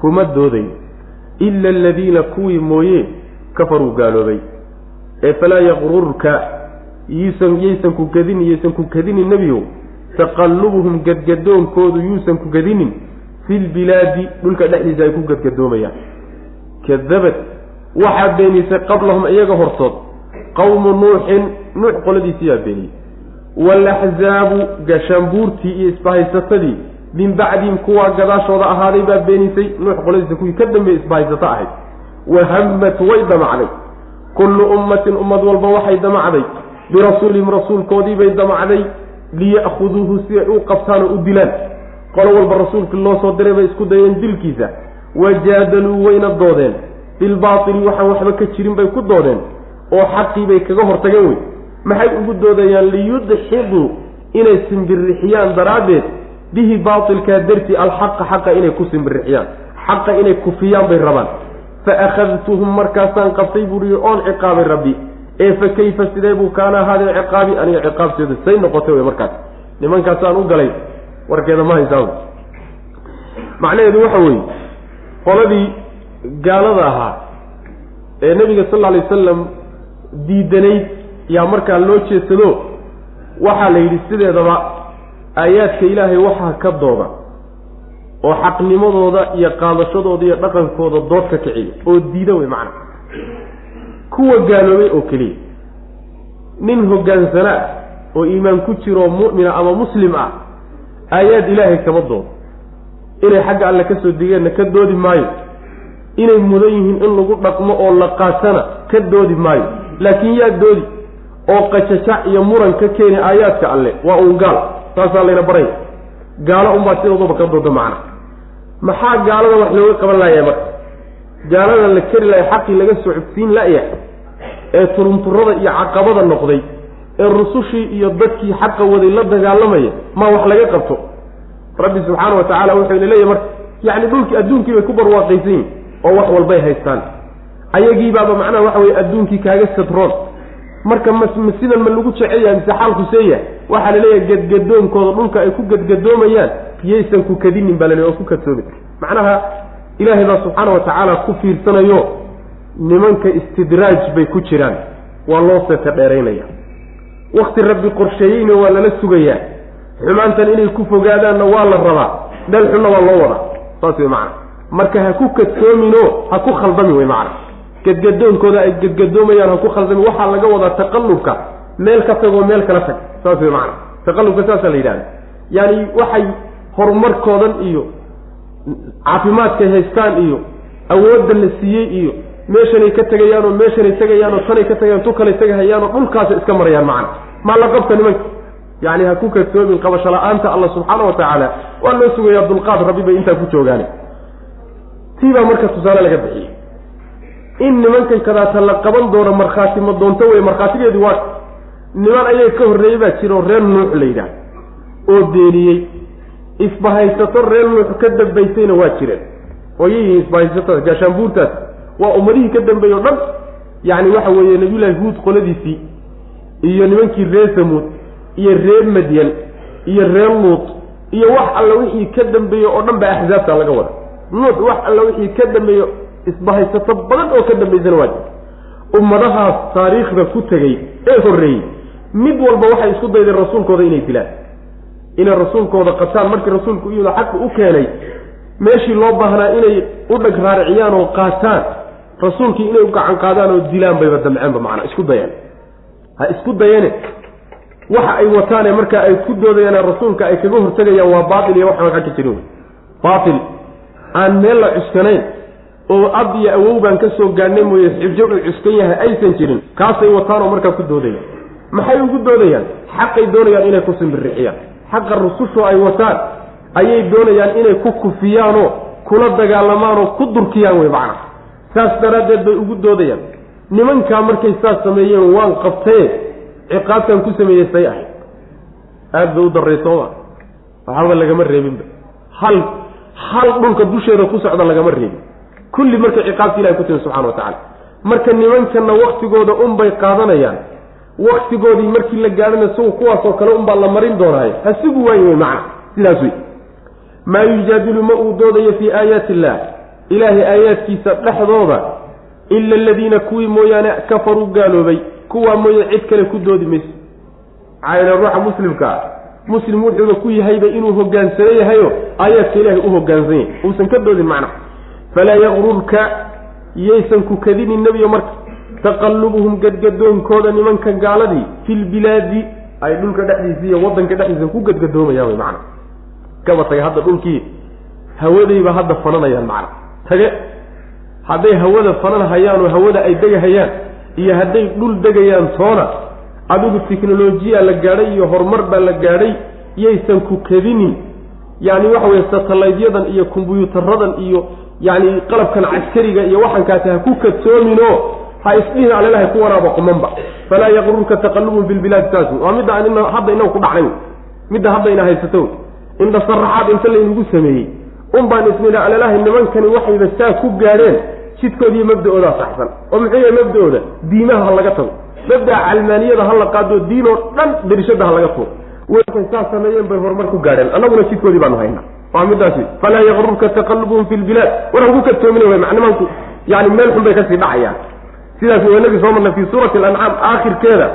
kuma doodayo. Ila aladiina kuwii mooye kafaruu gaaloobay. Ee falaa yaqrurka ysan yaysan ku gadin yaysan ku kadinin nebiyow taqallubuhum gadgadoonkoodu yuusan ku gadinin fi lbilaadi dhulka dhexdiisa ay ku gadgadoomayaan kadabad waxaa beenisay qablahum iyaga hortood. Qawmu nuuxin nuux qoladiisiyaa beeniyey. Waalaxzaabu gashaanbuurtii iyo isbahaysatadii min bacdihim kuwaa gadaashooda ahaaday baa beenisay nuux qoladiisa kuwii ka dambeeye isbahaysato ahayd. Wahammat way damacday. Kullu ummatin ummad walba waxay damacday. Birasuulihim rasuulkoodiibay damacday liya'khuduuhu si ay u qabtaan oo u dilaan. Qolo walba rasuulkii loo soo diray bay isku dayeen dilkiisa. Wajaadaluu wayna doodeen. Bilbaatili waxaan waxba ka jirin bay ku doodeen. Oo xaqii bay kaga hortageen wey. Maxay ugu doodayaan liyudxiduu inay simbirixiyaan daraaddeed? Bihi baatilkaa dartii alxaqa xaqa inay ku simbirixiyaan xaqa inay kufiyaan bay rabaan. Fa akhadtuhum markaasaan qabtay buuhi oon ciqaabay rabbi ee fa kayfa sidee buu kaana ahaadee ciqaabi? Aniga ciqaabteedu say noqotay wey markaas. Nimankaasaan u galay warkeeda ma haysaa macnaheedu waxa weeye qoladii gaalada ahaa ee nebiga sal alay wasalam diidanayd yaa markaa loo jeedsado waxaa la yidhi sideedaba aayaadka ilaahay waxaa ka dooda oo xaqnimadooda iyo qaadashadooda iyo dhaqankooda dood ka kiciya oo diida wey macna kuwa gaaloobay oo keliya. Nin hoggaansanaa oo iimaan ku jiroo mu'mina ama muslim ah aayaad ilaahay kama doodo inay xagga alle ka soo digeenna ka doodi maayo. Inay mudan yihiin in lagu dhaqmo oo la qaatana ka doodi maayo. Laakiin yaa doodi oo qajajac iyo muran ka keeni aayaadka alle waa uun gaal. Saasaa layna baraya. Gaalo unbaa sidoodaba ka dooda macna. Maxaa gaalada wax looga qaban laaya marka? Gaalada la keri laaya xaqii laga socodsiin la'ya ee turunturada iyo caqabada noqday ee rusushii iyo dadkii xaqa waday la dagaalamaya maa wax laga qabto. Rabbi subxaana wa tacaala wuxuu ina leeyahy marka yacni dhulkii adduunkii bay ku barwaaqaysan yihiin oo wax walbay haystaan. Ayagiibaaba macnaha waxa weye adduunkii kaaga sadroon marka ma sidan ma lagu jecel mise xaalku seeya waxaa la leeyahay gadgadoonkooda dhulka ay ku gadgadoomayaan yaysan ku kadinin baa laleey oo ku kadsoomin. Macnaha ilaahay baa subxaana wa tacaala ku fiirsanayo nimanka istidraaj bay ku jiraan. Waa loo seeta dheeraynaya. Wakti rabbi qorsheeyeyna waa lala sugayaa. Xumaantan inay ku fogaadaanna waa la rabaa. Meel xunna waa loo wadaa. Saas wey macana marka ha ku kadsoominoo ha ku khaldamin wey macana gadgadoonkooda ay gadgadoomayaan ha ku khaldamin waxaa laga wadaa taqallubka. Meel ka tagoo meel kala tag. Saas wey macana taqallubka saasaa la yidhahda yaani waxay horumarkoodan iyo caafimaadkay haystaan iyo awoodda la siiyey iyo meeshanay ka tegayaan oo meeshanay tegayaan oo tanay ka tegayaan tu kalay tegahayaan oo dhulkaasa iska marayaan macana maa la qabta nimanka? Yacni ha ku kadsoomin qabasho la'aanta alla subxaana wa tacaala waa loo sugayaa dulqaad rabbi bay intaa ku joogaane. Tii baa marka tusaale laga bixiyey. In nimankan kadaata la qaban doono markhaati ma doonto wey markhaatigeedii waa niman ayaga ka horreeyey baa jira oo reer nuux la yidhaah oo beeniyey isbahaysato reer nuux ka dambaysayna waa jireen. Oo isbahaysatada gaashaanbuurtaas waa ummadihii ka dambeeyey o dhan yacni waxa weeye nabiyullaahi huud qoladiisii iyo nimankii reer samuud iyo reer madyan iyo reer luut iyo wax alla wixii ka dambeeye oo dhan ba axsaabta laga wada nuux wax alla wixii ka dambeeyo isbahaysato badan oo ka dambaysana waa jirta. Ummadahaas taariikhda ku tegey ee horreeyey mid walba waxay isku daydeen rasuulkooda inay dilaan. Inay rasuulkooda qataan markii rasuulku iyada xaqu u keenay meeshii loo baahnaa inay u dhag raariciyaan oo qaataan rasuulkii inay u gacan qaadaan oo dilaan bayba damceenba macnaa isku dayeen. Ha isku dayane waxa ay wataane marka ay ku doodayaan rasuulka ay kaga hortegayaan waa baatil iyo waxaan xagka jirin baatil. Aan meel la cuskanayn oo ab iyo awow baan ka soo gaadhnay mooye xibjo uu cuskan yahay aysan jirin. Kaasay wataanoo markaa ku doodayaan maxay ugu doodayaan? Xaqay doonayaan inay ku simbirixiyaan. Xaqa rusushu ay wataan ayay doonayaan inay ku kufiyaanoo kula dagaalamaanoo ku durkiyaan wey macna saas daraaddeed bay ugu doodayaan. nimankaa markay saas sameeyeen waan qabtaye ciqaabtaan ku sameeyey say ahayd. Aada bay u darray sooma waxaaba lagama reebinba. Hal hal dhulka dusheeda ku socda lagama reebin. Kulli markay ciqaabta ilahay ku timi subxana wa tacala marka nimankanna waktigooda unbay qaadanayaan. Waktigoodii markii la gaadhana isagu kuwaasoo kale unbaa la marin doonaayo ha sigu waayi wey macna sidaas wey. Maa yujaadilu ma uu doodayo fii aayaati illah ilaahay aayaadkiisa dhexdooda ila aladiina kuwii mooyaane kafaruu gaaloobay kuwaa mooye cid kale ku doodi mayso. Yeele ruuxa muslimka ah muslim wuxuuba ku yahayba inuu hogaansano yahayo aayaadka ilaahay u hogaansan yahay uusan ka doodin macna. Falaa yaqrurka yaysan ku kadinin nebiyo marka. Taqallubuhum gadgadoonkooda nimanka gaaladii fi lbilaadi ay dhulka dhexdiisa iyo waddanka dhexdiisa ku gadgadoomayaan way macna. Kaba taga hadda dhulkii hawadayba hadda fananayaan macna tage hadday hawada fanan hayaan oo hawada ay degahayaan iyo hadday dhul degayaan toona adigu teknolojiya la gaadhay iyo horumar baa la gaadhay yaysan ku kadinin yacni waxa weye satalaytyadan iyo kombyuutaradan iyo yacni qalabkan caskariga iyo waxankaasi ha ku kadsoominoo ha isdhihin alelahay ku waraaba qumanba. Falaa yaqrurka taqalubun fi lbilaadi taasu waa midda hadda inaga ku dhacnay midda hadda ina haysato. Indha saraxaad inta laynagu sameeyey un baan isnidha alelahay nimankani waxayba saa ku gaadheen jidkoodiiyo mabda-oodaa saxsan oo muxuu yahay mabda-ooda? Diimaha ha laga tago. Mabdaa calmaaniyada ha la qaado diin oo dhan darishada ha laga tugo. Way saas sameeyeen bay horumar ku gaadheen. Annaguna jidkoodii baanu haynaa. Waa midaas falaa yaqrurka taqalubuhum fi lbilaad war haku kadsoomina w macnimanku yani meel xun bay ka sii dhacayaan. Sidaas waa inagii soo marnay fi suurati alancaam aakhirkeeda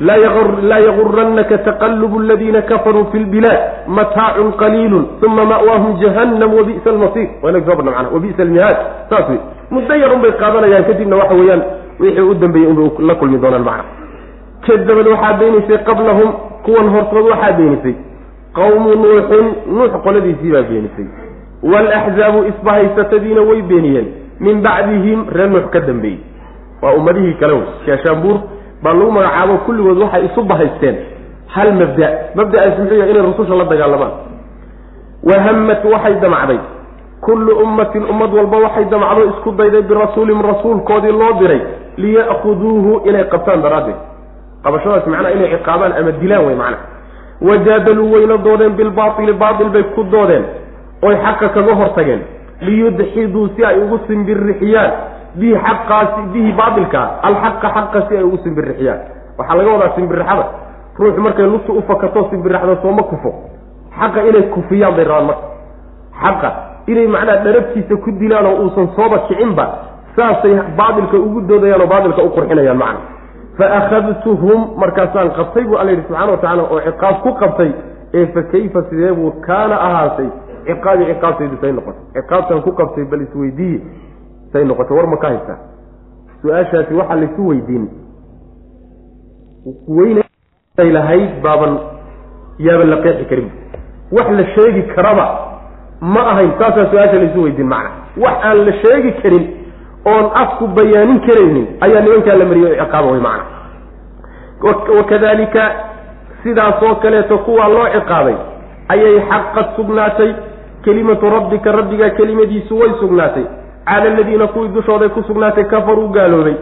laa yagurannaka taqalubu aladiina kafaruu fi lbilaad mataacun qaliilun uma ma'waahum jahannam wabi'sa almasiir waa inagi soo marna mana wabi'sa almihaad saas wey muddo yarun bay qaadanayaan kadibna waxa weeyaan wixii u dambeeyey unbay la kulmi doonaan macna kadabad waxaa beenaysay qablahum kuwan hortood waxaa beenisay qawmu nuuxin nuux qoladiisii baa beenisay waalaxzaabu isbahaysatadiina way beeniyeen min bacdihim reer nuux ka dambeeyey waa ummadihii kale wey shaashaambuur baa lagu magacaabo kulligood waxay isu bahaysteen. Hal mabda mabda'aas muxuu yahay inay rususha la dagaalamaan. Wahammat waxay damacday. Kullu ummatin ummad walba waxay damacdo isku dayday birasuulin rasuulkoodii loo diray. Liya'khuduuhu inay qabtaan daraaddeed. Qabashadaas macnaha inay ciqaabaan ama dilaan wey macnaha. Wajaadaluu wayna doodeen bilbaaili baatil bay ku doodeen. Oy xaqa kaga hortageen. Liyudxiduu si ay ugu simbirixiyaan bihi xaqaasi bihi baatilkaa alxaqa xaqa si ay ugu simbirixiyaan. Waxaa laga wadaa simbirixada. Ruuxu markay lugta u fakato simbirixda sooma kufo. Xaqa inay kufiyaan bay rabaan marka. Xaqa inay macnaha dharabtiisa ku dilaan oo uusan sooba kicinba saasay baatilka ugu doodayaan oo baatilka u qurxinayaan macna. Fa akhadtuhum markaasaan qabtay buu alla yidhi subxana wa tacala oo ciqaab ku qabtay ee fa kayfa sidee buu kaana ahaatay ciqaabi ciqaabtaydu say noqotay. Ciqaabtaan ku qabtay bal isweydiiye say noqotay war ma ka haysaa su'aashaasi waxaa laysu weydiin. Weynay lahayd baaban yaaban la qeexi karin. Wax la sheegi karaba ma ahayn saasaa su'aasha laysu weydiin macna. Wax aan la sheegi karin oon afku bayaanin karaynin ayaa nimankaa la mariyay o ciqaaba way macna. Wakadalika sidaasoo kaleeto kuwaa loo ciqaabay ayay xaqad sugnaatay. Kelimatu rabbika rabbigaa kelimadiisu way sugnaatay cala aladiina kuwii dushooday ku sugnaatay kafaruu gaaloobay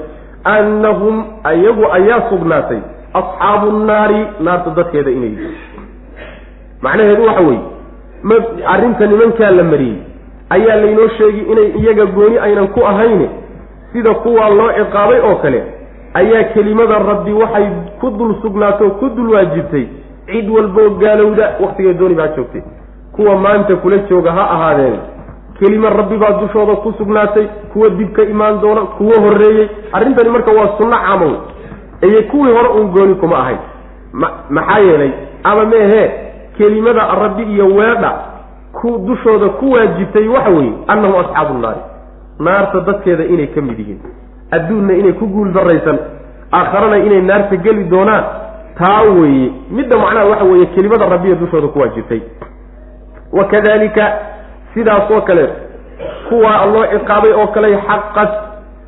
annahum ayagu ayaa sugnaatay asxaabu nnaari naarta dadkeeda inay yihiin. macnaheedu waxa weeye ma arrinta nimankaa la mariyey ayaa laynoo sheegi inay iyaga gooni aynan ku ahayne sida kuwaa loo ciqaabay oo kale ayaa kelimada rabbi waxay ku dul sugnaato ku dul waajibtay cid walboo gaalowda waktigay dooni baa joogtay. kuwa maanta kula jooga ha ahaadeen kelima rabbi baa dushooda ku sugnaatay kuwa dib ka imaan doona kuwo horreeyey. Arrintani marka waa sunno camow iyo kuwii hore uun gooni kuma ahayn. Ma maxaa yeelay ama meehee kelimada rabbi iyo weedha ku dushooda ku waajibtay waxa weeye annahum asxaabu nnaari naarta dadkeeda inay ka mid yihiin. Adduunna inay ku guul daraysan aakharana inay naarta geli doonaan taa weeye. Midda macnaha waxa weeye kelimada rabbiya dushooda ku waajibtay. Wakadalika sidaasoo kaleeto kuwaa loo ciqaabay oo kale xaqad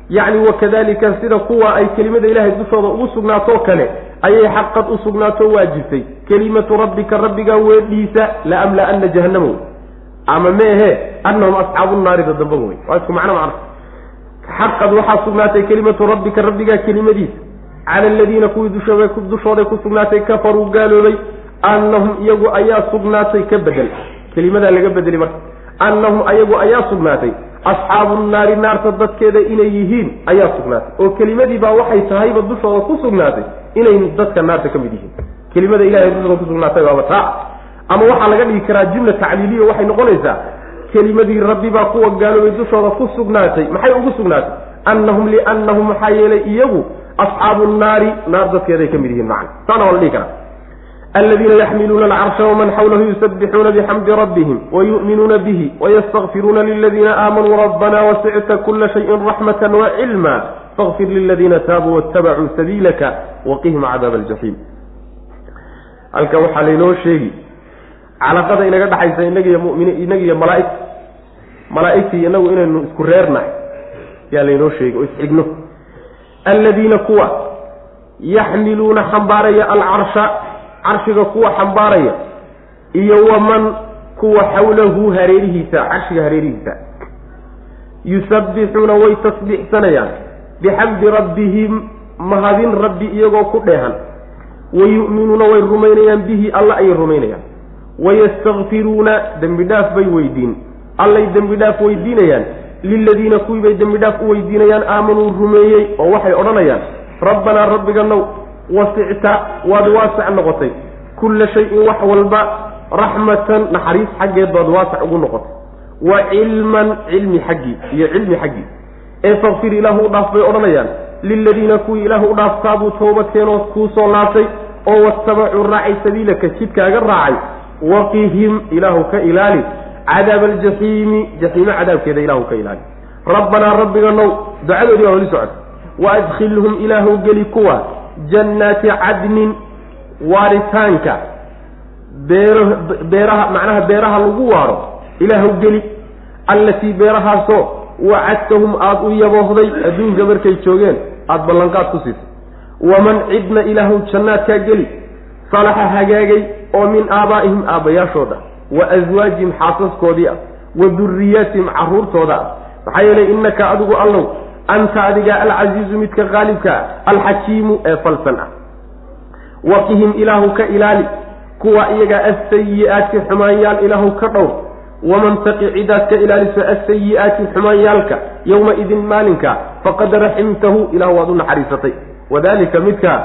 yacni wakadalika sida kuwa ay kelimada ilaahay dushooda ugu sugnaatoo kale ayay xaqad u sugnaato waajibtay kelimatu rabbika rabbigaa weedhiisa la amla-ana jahannama ama meehe annahum asxaabu naarida damba wey waa isku macno macna xaqad waxaa sugnaatay kelimatu rabbika rabbigaa kelimadiisa. Cala aladiina kuwii dushooda dushooday ku sugnaatay kafaruu gaaloobay annahum iyagu ayaa sugnaatay ka bedel. Kelimadaa laga bedeli marka annahum ayagu ayaa sugnaatay. Asxaabu naari naarta dadkeeda inay yihiin ayaa sugnaatay. Oo kelimadii baa waxay tahayba dushooda ku sugnaatay inay dadka naarta ka mid yihiin. Kelimada ilahay dushooda kusugnaatay baaba taa. Ama waxaa laga dhigi karaa jumla tacliiliya waxay noqonaysaa kelimadii rabbi baa kuwa gaaloobay dushooda ku sugnaatay. Maxay ugu sugnaatay? Annahum liannahum maxaa yeelay iyagu asxaabu nnaari naar dadkeeday ka mid yihiin macna. Saana waa la dhihi karaa aladiina yaxmiluuna alcarsha waman xawlahu yusabixuuna bixamdi rabbihim wayu'minuuna bihi wayastakfiruuna liladiina aamanuu rabbana wasicta kula shayin raxmata wacilma fakfir liladiina taabuu waاtabacuu sabiilaka waqihim cadaab aljaxiim halka waxaa laynoo sheegi calaqada inaga dhexaysa inaga iyo mumin inaga iyo malaaigta malaaigtii inagu inaynu isku reernahay yaa laynoo sheegi oo isxigno aladiina kuwa yaxmiluuna xambaaraya alcarsha carshiga kuwa xambaaraya iyo waman kuwa xawlahu hareerihiisa carshiga hareerihiisa. Yusabbixuuna way tasbiixsanayaan. Bixamdi rabbihim mahadin rabbi iyagoo ku dheehan. Wayu'minuuna way rumaynayaan bihi alla ayay rumaynayaan. Wayastakfiruuna dembi dhaaf bay weydiin. Allay dembi dhaaf weydiinayaan. Liladiina kuwii bay dembi dhaaf u weydiinayaan aamanuu rumeeyey oo waxay odhanayaan rabbanaa rabbiganow wasicta waad waasac noqotay. Kulla shayin wax walba raxmatan naxariis xaggeed baad waasac ugu noqotay. Wa cilman cilmi xaggii iyo cilmi xaggii ee fakfir ilaahu u dhaaf bay odhanayaan. Liladiina kuwii ilaahu u dhaaf taabuu toobadkeenoo kuu soo laabtay oo watabacuu raacay sabiilaka jidkaaga raacay. Waqihim ilaahu ka ilaali. Cadaaba aljaxiimi jaxiimo cadaabkeeda ilaahu ka ilaali. Rabbanaa rabbiganow ducadoodii baa weli socota waadkhilhum ilaahu geli kuwa jannaati cadnin waaritaanka. Beero beeraha macnaha beeraha lagu waaro ilaahu geli. Allatii beerahaasoo wacadtahum aada u yaboohday adduunka markay joogeen aada ballanqaad ku siisay waman cidna ilaahu jannaadkaa geli salaxa hagaagay oo min aabaa'ihim aabbayaashooda wa aswaajihim xaasaskoodii ah wa duriyaatihim carruurtooda ah. Maxaa yeelay innaka adigu allow anta adiga alcasiizu midka qaalibka ah alxakiimu ee falsan ah. Waqihim ilaahu ka ilaali kuwa iyagaa asayi-aati xumaanyaal ilaahu ka dhowr waman taqi cidaad ka ilaaliso asayi-aati xumaanyaalka yowma idin maalinka faqad raximtahu ilahu waad u naxariisatay. Wadalika midka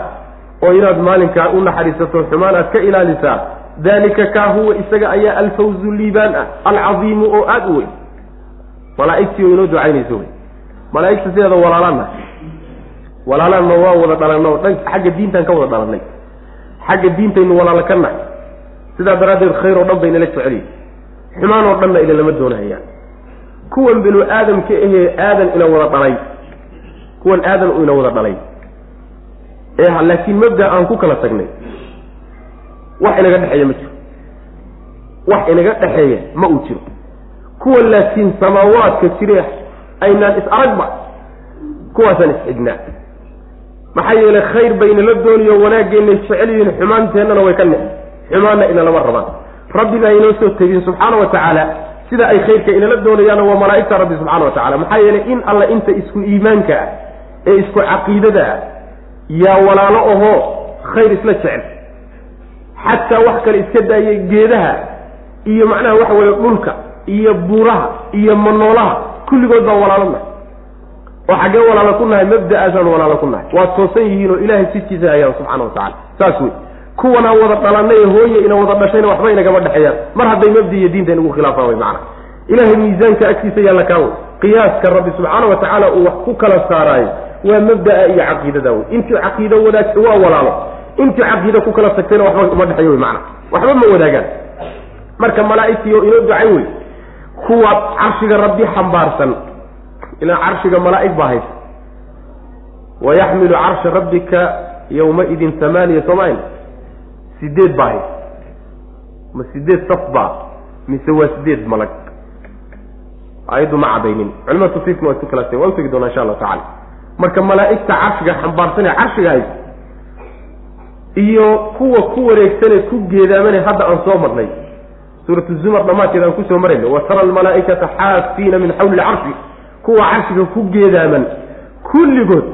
oo inaad maalinkaa u naxariisato xumaanaad ka ilaalisaa dalika kaa huwa isaga ayaa alfawzu liibaan ah alcadiimu oo aada u weyn. Malaaigtii oo inoo ducaynayso. wey malaaigta sideeda walaalana walaalana waa wada dhalanno. Dhan xagga diintaan ka wada dhalannay xagga diintaynu walaala ka nahay. Sidaa daraaddeed khayr oo dhan bay nala jeceliyi xumaan oo dhanna ina lama doonahayaan. Kuwan binu aadamka ahee aadan ina wada dhalay. Kuwan aadan ina wada dhalay. Ee laakiin mabda aan ku kala tagnay. Wax inaga dhexeeya ma jiro. Wax inaga dhexeeya ma uu jiro. Kuwa laakiin samaawaadka jire aynaan is aragba kuwaasaan isxignaa maxaa yeelay khayr bayna la dooniyo wanaaggeennay jecel yihiin xumaanteennana way ka nixi xumaanna inalama rabaan. Rabbina aynoo soo tegin subxaana wa tacaala sida ay khayrka inala doonayaana waa malaa'igta rabbi subxana wa tacala maxaa yeelay in alla inta isku iimaanka ah ee isku caqiidada ah yaa walaalo ahoo khayr isla jecel. Xataa wax kale iska daayay geedaha iyo macnaha waxa weeye dhulka iyo buuraha iyo manoolaha kulligood baan walaalo nahay. Oo xaggee walaalo ku nahay mabda'aasaan walaalo ku nahay. Waa toosan yihiin oo ilaahay jidkiisa hayaan subxana wa tacala saas wey kuwanaa wada dhalanay hooye ina wada dhashayna waxba inagama dhexeeyaan. Mar hadday mabdi iyo diinta inagu khilaafaan way macana ilahay miisaanka agtiisa yaalla kaawo qiyaaska rabbi subxaana wa tacaala uu wax ku kala saaraayo waa mabda'a iyo caqiidada wey. Intii caqiido wadaagta waa walaalo. Intii caqiida ku kala tagtayna waxba uma dhexeeyo wey macana waxba ma wadaagaan. Marka malaa'igtii oo inoo ducayn wey kuwa carshiga rabbi xambaarsan. Ilaa carshiga malaa'ig baa haysa wayaxmilu carsha rabbika yowmaidin hamaaniya somayn sideed baa haysa ma sideed saf baa mise waa sideed malag? Ayaddu ma cadaynin. Culimada tafsiirkuna waa isu khilaafsan waa utegi doonaa insha allahu tacala marka malaa'igta carshiga xambaarsanee carshiga hays iyo kuwa ku wareegsanee ku geedaamane hadda aan soo marnay suuratu zumar dhammaanteed aan ku soo marayno wa tara almalaa'ikata xaafiina min xawli lcarshi kuwa carshiga ku geedaaman kulligood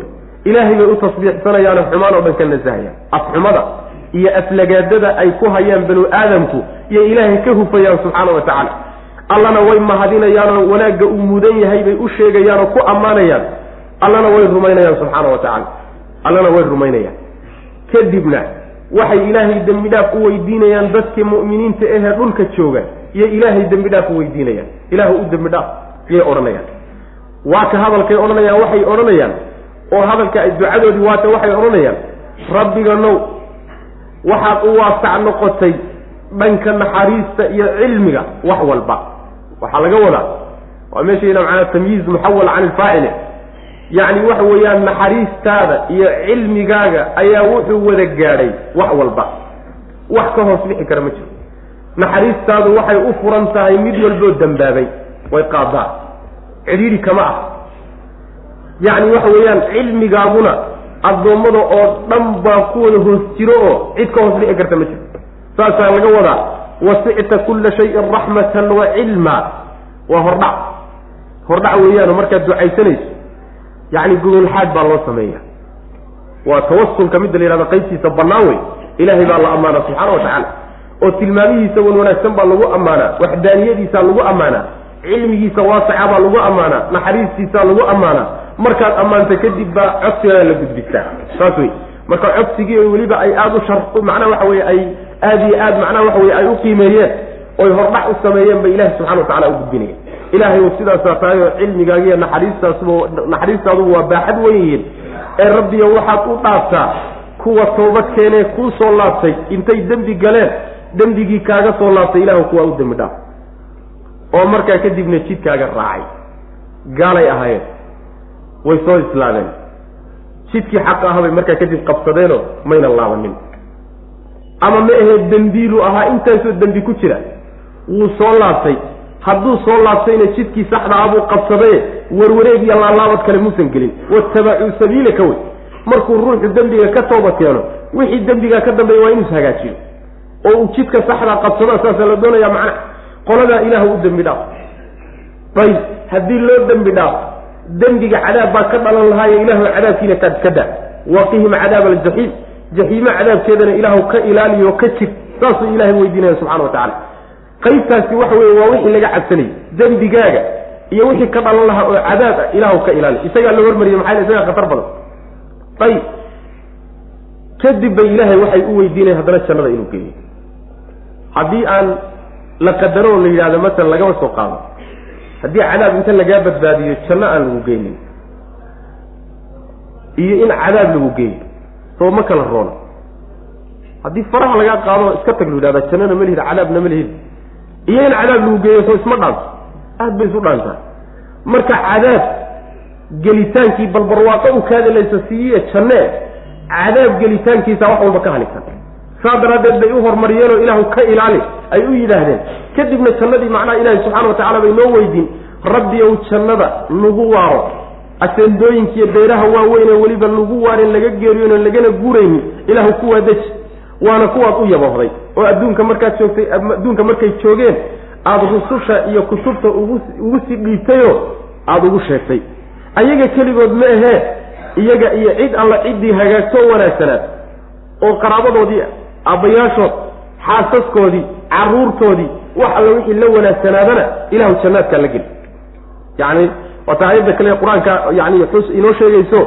ilaahay bay u tasbiixsanayaano xumaan oo dhan ka nasahayaan afxumada iyo aflagaadada ay ku hayaan banu aadamku iyo ilaahay ka hufayaan subxaana wa tacaala. Allana way mahadinayaanoo wanaagga uu mudan yahay bay u sheegayaan oo ku ammaanayaan. Allana way rumaynayaan subxaana wa tacaala. Allana way rumaynayaan. Kadibna waxay ilaahay dembi dhaaf u weydiinayaan dadkii mu'miniinta ahee dhulka jooga iyo ilaahay dembi dhaaf u weydiinayaan. Ilaahu u dembi dhaaf yay odhanayaan. Waa ka hadalkay odhanayaan waxay odhanayaan. Oo hadalka ducadoodii waata waxay odhanayaan. Rabbiga now waxaad u waasac noqotay dhanka naxariista iyo cilmiga wax walba. Waxaa laga wadaa. Waa meeshayna macnaa tamyiiz muxawal can ilfaacile yacni waxa weeyaan naxariistaada iyo cilmigaaga ayaa wuxuu wada gaadhay wax walba. Wax ka hoos bixi kara ma jiro. Naxariistaadu waxay u furan tahay mid walboo dambaabay. Way qaadaa cidhiidhi kama ah. Yacni waxa weeyaan cilmigaaguna addoommada oo dhan baa ku wada hoos jiro oo cid ka hoos bixi karta ma jiro. Saasaa laga wadaa wasicta kulla shayin raxmatan wa cilma. Waa hordhac. Hordhac weeyaano markaad ducaysanayso yacni gogolxaad baa loo sameeya waa tawasulka midda la yihahdo qaybtiisa bannaan wey ilaahay baa la ammaanaa subxaana wa tacaala. Oo tilmaamihiisa wan wanaagsan baa lagu ammaanaa. Waxdaaniyadiisaa lagu ammaanaa. Cilmigiisa waasaca baa lagu ammaanaa. Naxariistiisaa lagu ammaanaa. Markaad ammaanta kadib baa codsigaa la gudbisaa saas wey marka codsigii o weliba ay aada u shar macnaha waxa weye ay aada iyo aad macnaha waxa weye ay u qiimeeyeen oy hordhac u sameeyeen ba ilahi subxana wa tacala u gudbinaya ilaahay sidaasaa tahay oo cilmigaagiiyo naxariistaasuba naxariistaaduba waa baaxad weyn yihiin. Ee rabbiyo waxaad u dhaaftaa kuwa toobad keenee kuu soo laabtay intay dembi galeen dembigii kaaga soo laabtay ilahu kuwaa u dembi dhaaf. Oo markaa kadibna jidkaaga raacay. Gaalay ahaayeen. Way soo islaameen. Jidkii xaq ahabay markaa kadib qabsadeenoo mayna laabanin. Ama ma ahee dembiilu ahaa intaasoo dembi ku jira wuu soo laabtay hadduu soo laabtayna jidkii saxda ah buu qabsadaye warwareeg iyo laalaabad kale muusan gelin. Watabacuu sabiilaka wey. Markuu ruuxu dembiga ka tooba keeno wixii dembigaa ka dambeeya waa inuu hagaajiyo. Oo uu jidka saxdaa qabsado saasa la doonaya macna qoladaa ilaah u dembi dhaaf. Ayb haddii loo dembi dhaaf dembiga cadaab baa ka dhalan lahaayo ilaahu cadaabkiina ka daa. Waqihim cadaab aljaxiim jaxiimo cadaabkeedana ilaahu ka ilaaliyo ka jir. Saasuu ilahay weydiinaya subxana wa tacala qaybtaasi waxa weye waa wixii laga cabsanayay dembigaaga iyo wixii ka dhalan lahaa oo cadaab ah ilaahu ka ilaali. Isagaa la hormariyay maxaa yl isagaa khatar badan. Ayib kadib bay ilaahay waxay u weydiinayan haddana jannada inuu geeyo. Haddii aan la qadaro oo la yidhahdo masalan lagama soo qaado haddii cadaab inta lagaa badbaadiyo janno aan lagu geynin iyo in cadaab lagu geeyo soo ma kala roona. Haddii faraha lagaa qaado iska tag lu yidhahda jannana ma lihid cadaabna ma lihid iyo in cadaab lagu geeyo soo isma dhaanto aad bay isu dhaantaa. Marka cadaab gelitaankii balbarwaaqo u kaadalaysa siiye jannee cadaab gelitaankiisa wax walba ka haligsan saa daraaddeed bay u horumariyeenoo ilaahu ka ilaali ay u yidhaahdeen. Kadibna jannadii macnaha ilaahi subxaana wa tacala bay noo weydiin rabbi ow jannada lagu waaro aseendooyinkiiyo beeraha waaweynee weliba lagu waarin laga geeriyono lagana guuraynin ilaahu kuwaa deji waana kuwaad u yaboohday oo adduunka markaad joogtay adduunka markay joogeen aada rususha iyo kutubta ugu ugu sii dhiibtayoo aada ugu sheegtay. Ayaga keligood ma ahee iyaga iyo cid alla ciddii hagaagtoo wanaagsanaad oo qaraabadoodii aabbayaashood xaasaskoodii carruurtoodii wax alla wixii la wanaagsanaadana ilahu jannaadkaa la geli yacni waata aayadda kale qur'aanka yani xus inoo sheegayso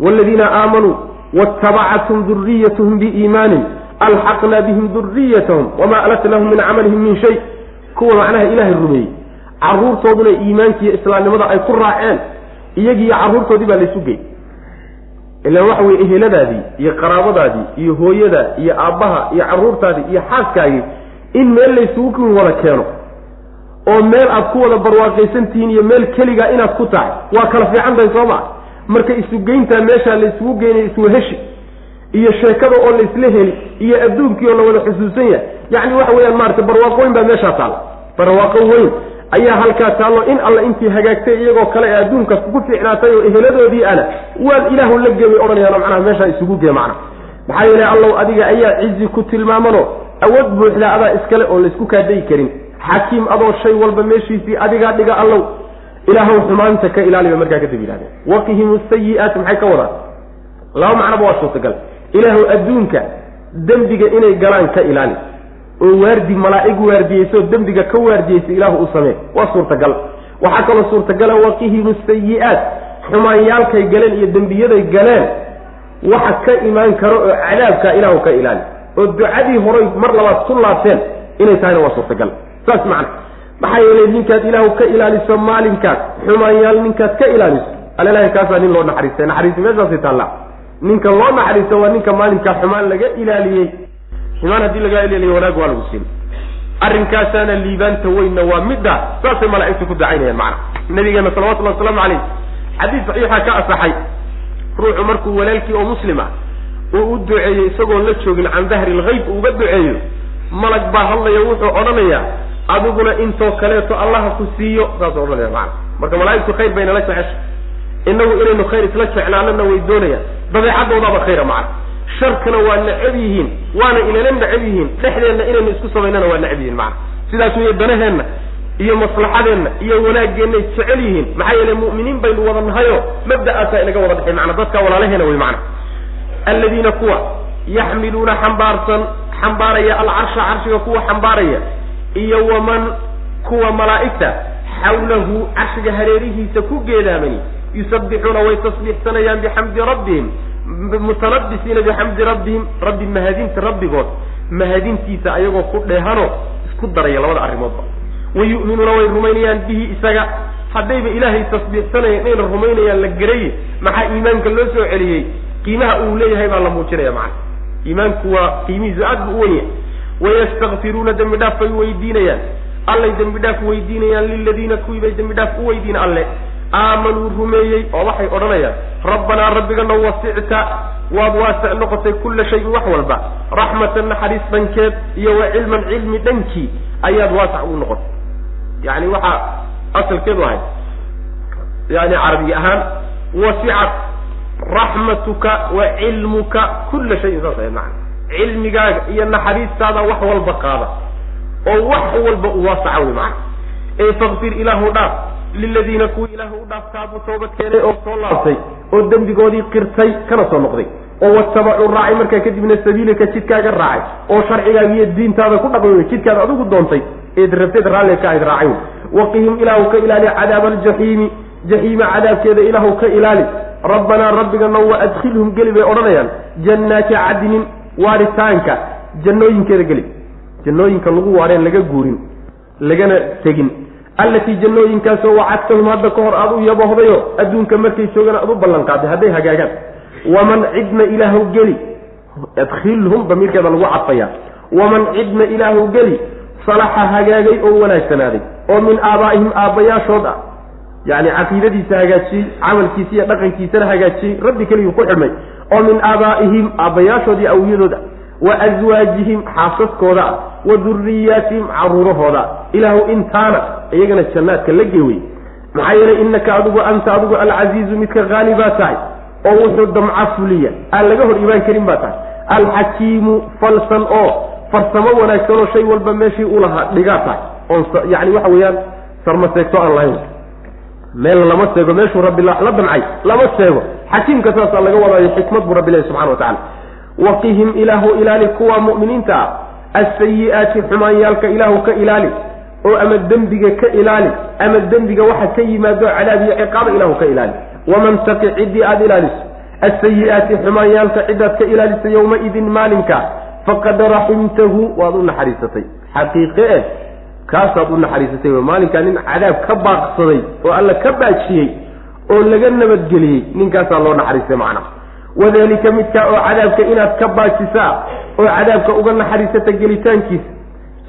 waaladiina aamanuu waatabacathum duriyatuhum biiimaanin alxaqna bihim duriyatahum wamaa alatnahum min camalihim min shay kuwa macnaha ilaahay rumeeyey carruurtooduna iimaankiiyo islaamnimada ay ku raaceen iyagiiyo carruurtoodii baa laysu gey ilaan waxa weye eheladaadii iyo qaraabadaadii iyo hooyada iyo aabbaha iyo carruurtaadii iyo xaaskaagii in meel laysugu wada keeno oo meel aad ku wada barwaaqaysantihiin iyo meel keligaa inaad ku tahay waa kala fiican tahay soo maa marka isugeyntaa meeshaa laysugu geynay iswaheshi iyo sheekada oo laysla heli iyo adduunkii oo la wada xusuusan yahay. Yacni waxa weeyaan maarata barwaaqo weyn baa meeshaa taala. Barwaaqo weyn ayaa halkaa taallo in alla intii hagaagtay iyagoo kale ee adduunka ku fiicnaatay oo eheladoodii ana waan ilaahu la geebay odhanayaan macnaha meeshaa isugu gee macna. Maxaa yeelay allow adiga ayaa cizi ku tilmaamano awood buuxda adaa iskale oon laysku kaadayi karin. Xakiim adoo shay walba meeshiisii adigaa dhiga allow ilaahow xumaanta ka ilaaliba markaa kadib yidhahdeen waqihim sayi-aati maxay ka wadaan laba macnaba waa suurtagal ilaahu adduunka dembiga inay galaan ka ilaali oo waardi malaa'ig waardiyeysoo dembiga ka waardiyeysa ilaahu u samee waa suurtagal waxaa kaloo suurtagala waqihimu sayi-aat xumaanyaalkay galeen iyo dembiyaday galeen waxa ka imaan karo oo cadaabkaa ilaahu ka ilaali oo ducadii horay mar labaad ku laabteen inay tahayna waa suurtagal saas macna maxaa yeelay ninkaad ilaahu ka ilaaliso maalinkaas xumaanyaal ninkaad ka ilaaliso. Alelahi kaasaa nin loo naxariistay. Naxariisi meeshaasi taalla ninka loo naxariisto waa ninka maalinkaa xumaan laga ilaaliyey. Xumaan haddii lagaa ilaaliyo wanaag waa lagu siin. Arrinkaasaana liibaanta weynna waa midda saasay malaa'igtu ku dacaynayaan macana nabigeena salawatullahi wasalaamu calayh xadiis saxiixa ka asaxay ruuxu markuu walaalkii oo muslim ah uu u duceeyo isagoon la joogin can dahri lgayb uuga duceeyo malag baa hadlaya wuxuu odhanayaa adiguna intoo kaleeto allaha ku siiyo saasuu odhanaya macana marka malaa'igtu khayr bayna la jecesha inagu inaynu khayr isla jeclaanana way doonayaan. Dabeecadoodaaba khayra macana sharkana waa necab yihiin waana inana necab yihiin. Dhexdeenna inaynu isku samaynana waa necab yihiin macana sidaas weeye danaheenna iyo maslaxadeenna iyo wanaaggeennaay jecel yihiin. Maxaa yeele mu'miniin baynu wada nahayo mabda'aasaa inaga wada dhexay macana dadka walaalaheena wey macana alladiina kuwa yaxmiluuna xambaarsan xambaaraya alcarsha carshiga kuwa xambaaraya iyo waman kuwa malaa'igta xawlahu carshiga hareerihiisa ku geedaamani yusabbixuuna way tasbiixsanayaan bixamdi rabbihim mutalabisiina bixamdi rabbihim rabbi mahadinta rabbigood. Mahadintiisa ayagoo ku dheehano isku daraya labada arrimoodba wa yu'minuuna way rumaynayaan bihi isaga. Haddayba ilaahay tasbiixsanayeen inayna rumaynayaan la garaye maxaa iimaanka loo soo celiyey? Qiimaha uu leeyahay baa la muujinaya macana iimaanku waa qiimihiisu aad bu u wen yahay wayastakfiruuna dembi dhaaf bay weydiinayaan allay dembi dhaaf weydiinayaan liladiina kuwii bay dembi dhaaf u weydiin alle aamanuu rumeeyey oo waxay odhanayaan rabbanaa rabbigana wasicta waad waasic noqotay kulla shayin wax walba raxmatan naxariis dhankeed iyo wa cilman cilmi dhankii ayaad waasac u noqotay yani waxaa asalkeedu ahayd yani carabiga ahaan wasicat raxmatuka wa cilmuka kulla shayin saas ahayd macana cilmigaaga iyo naxariistaada wax walba qaada. oo wax walba u waasaca wey macana ee fakfir ilaahu dhaaf liladiina kuwii ilaah u dhaaf taabuu toobad keenay oo soo laabtay oo dembigoodii qirtay kana soo noqday. oo watabacuu raacay markaa kadibna sabiilaka jidkaaga raacay. oo sharcigaaga iyo diintaada ku dhaqmay jidkaad adigu doontay eed rabteed raalli ka ayd raacay waqihim ilaahu ka ilaali cadaaba aljaxiimi jaxiima cadaabkeeda ilaahu ka ilaali. rabbanaa rabbigana wa adkhilhum geli bay odhanayaan jannaati cadnin waaritaanka jannooyinkeeda geli jannooyinka lagu waareen laga guurin lagana tegin. Allatii jannooyinkaasoo wacadtahum hadda ka hor aada u yabohdayo adduunka markay joogaan aada u ballan qaaday hadday hagaagaan. Waman cidna ilaahu geli adkhilhum damiirkeeda lagu cadfaya waman cidna ilaahu geli salaxa hagaagay oo wanaagsanaaday oo min aabaa'ihim aabbayaashood ah yacni caqiidadiisa hagaajiyey camalkiisa iyo dhaqankiisana hagaajiyey rabbi keligii ku xidhmay oo min aabaa'ihim aabbayaashood iyo awiyadooda wa aswaajihim xaasaskooda wa duriyaatihim caruurahooda. Ilaahu intaana iyagana jannaadka la geewey maxaa yeelay innaka adigu anta adigu alcasiizu midka haali baa tahay oo wuxuu damca fuliya. Aan laga hor imaan karin baa tahay. Alxakiimu falsan oo farsamo wanaagsan oo shay walba meeshii u lahaa dhigaa tahay. Oon yani waxa weeyaan sarmaseegto aan lahayn meel lama seego meeshuu rabbi la damcay lama seego. Xakiimka saasaa laga wadaayo xikmad buu rabbi lehy subxana wa tacala waqihim ilaahu ilaali kuwa mu'miniinta ah. Asayi'aati xumaanyaalka ilaahu ka ilaali. Oo ama dembiga ka ilaali. Ama dembiga waxa ka yimaado cadaab iyo ciqaaba ilaahu ka ilaali. Waman taqi ciddii aada ilaaliso. Asayi'aati xumaanyaalka ciddaad ka ilaalisa yowmaidin maalinka. Faqad raximtahu waad u naxariisatay. Xaqiiqe eh kaasaad u naxariisatay maalinkaa nin cadaab ka baaqsaday oo alla ka baajiyey oo laga nabadgeliyey ninkaasaa loo naxariistay macna wadalika midkaa oo cadaabka inaad ka baajisaa oo cadaabka uga naxariisata gelitaankiisa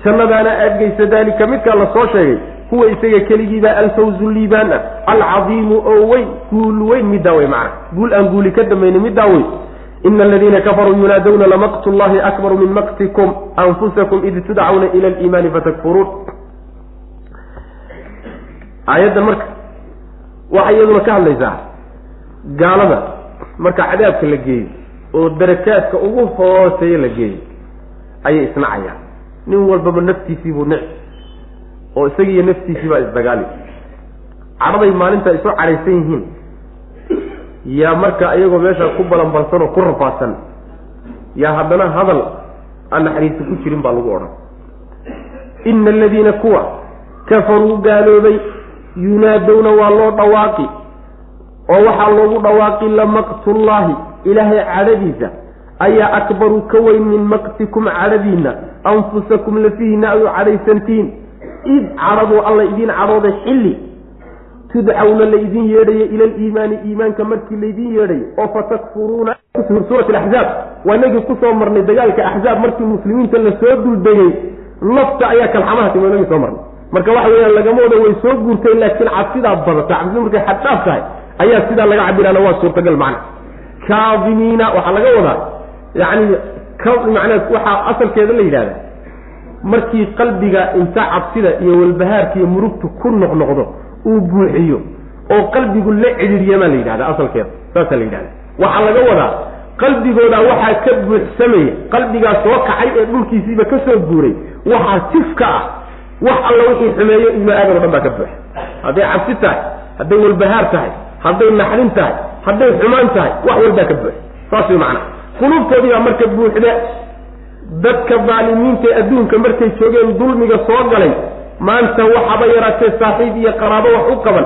jannadaana aad geysa daalika midkaa la soo sheegay huwa isaga keligiibaa alfawzu liibaan ah alcadiimu oo weyn guul weyn middaa wey macana guul aan guuli ka dambayni middaa wey ina aladiina kafaruu yunaadawna lamaqtu llahi akbaru min maqtikum anfusakum id tudcawna ila aliimaani fatakfuruun aayaddan marka waxay iyaduna ka hadlaysaa gaalada marka cadaabka la geeyo oo darakaadka ugu hooseeya la geeyo ayay isnacayaan nin walbaba naftiisii buu nici oo isagiiyo naftiisii baa isdagaali cadhaday maalinta isu cadhaysan yihiin yaa marka iyagoo meesha ku balanbalsan oo ku rafaadsan yaa haddana hadal aan naxariista ku jirin baa lagu odhan. Ina aladiina kuwa kafaruu gaaloobay yunaadowna waa loo dhawaaqi oo waxaa loogu dhawaaqi lamaqtullaahi ilaahay cadhadiisa ayaa akbaru ka weyn min maqtikum cadhadiinna anfusakum lafihiina aad u cadhaysantiin. Id cadhaduu alla idiin cadhooday xilli tudcawna laydin yeedhayo ila aliimaani iimaanka markii laydin yeedhayo oo fatakfuruuna suurat alaxzaab waa inagii ku soo marnay dagaalka axzaab markii muslimiinta la soo duldegay lafta ayaa kalxamaha timi inagii soo marnay. Marka waxa weeyaan lagama wada way soo guurtay laakiin cabsidaa badata cabsida markay xaddhaaf tahay ayaa sidaa laga cabiraana waa suurtagal macna. Kaadimiina waxaa laga wadaa yacni manaa waxaa asalkeeda la yidhahda markii qalbiga inta cabsida iyo walbahaarka iyo murugtu ku noqnoqdo uu buuxiyo oo qalbigu la cidhiidyamaa la yidhahda asalkeeda saasaa la yidhahda waxaa laga wadaa qalbigooda waxaa ka buuxsamaya qalbigaa soo kacay ee dhulkiisiiba ka soo guuray waxaa tifka ah wax alla wixii xumeeyo ibnu aadan o dhan baa ka buuxa. Hadday cabsi tahay hadday walbahaar tahay hadday naxdin tahay hadday xumaan tahay wax walbaa ka buuxa. Saas way macnaa. Qulubtoodii baa marka buuxda dadka daalimiinta ee adduunka markay joogeen dulmiga soo galay maanta waxaba yaraatee saaxiib iyo qaraabo wax u qaban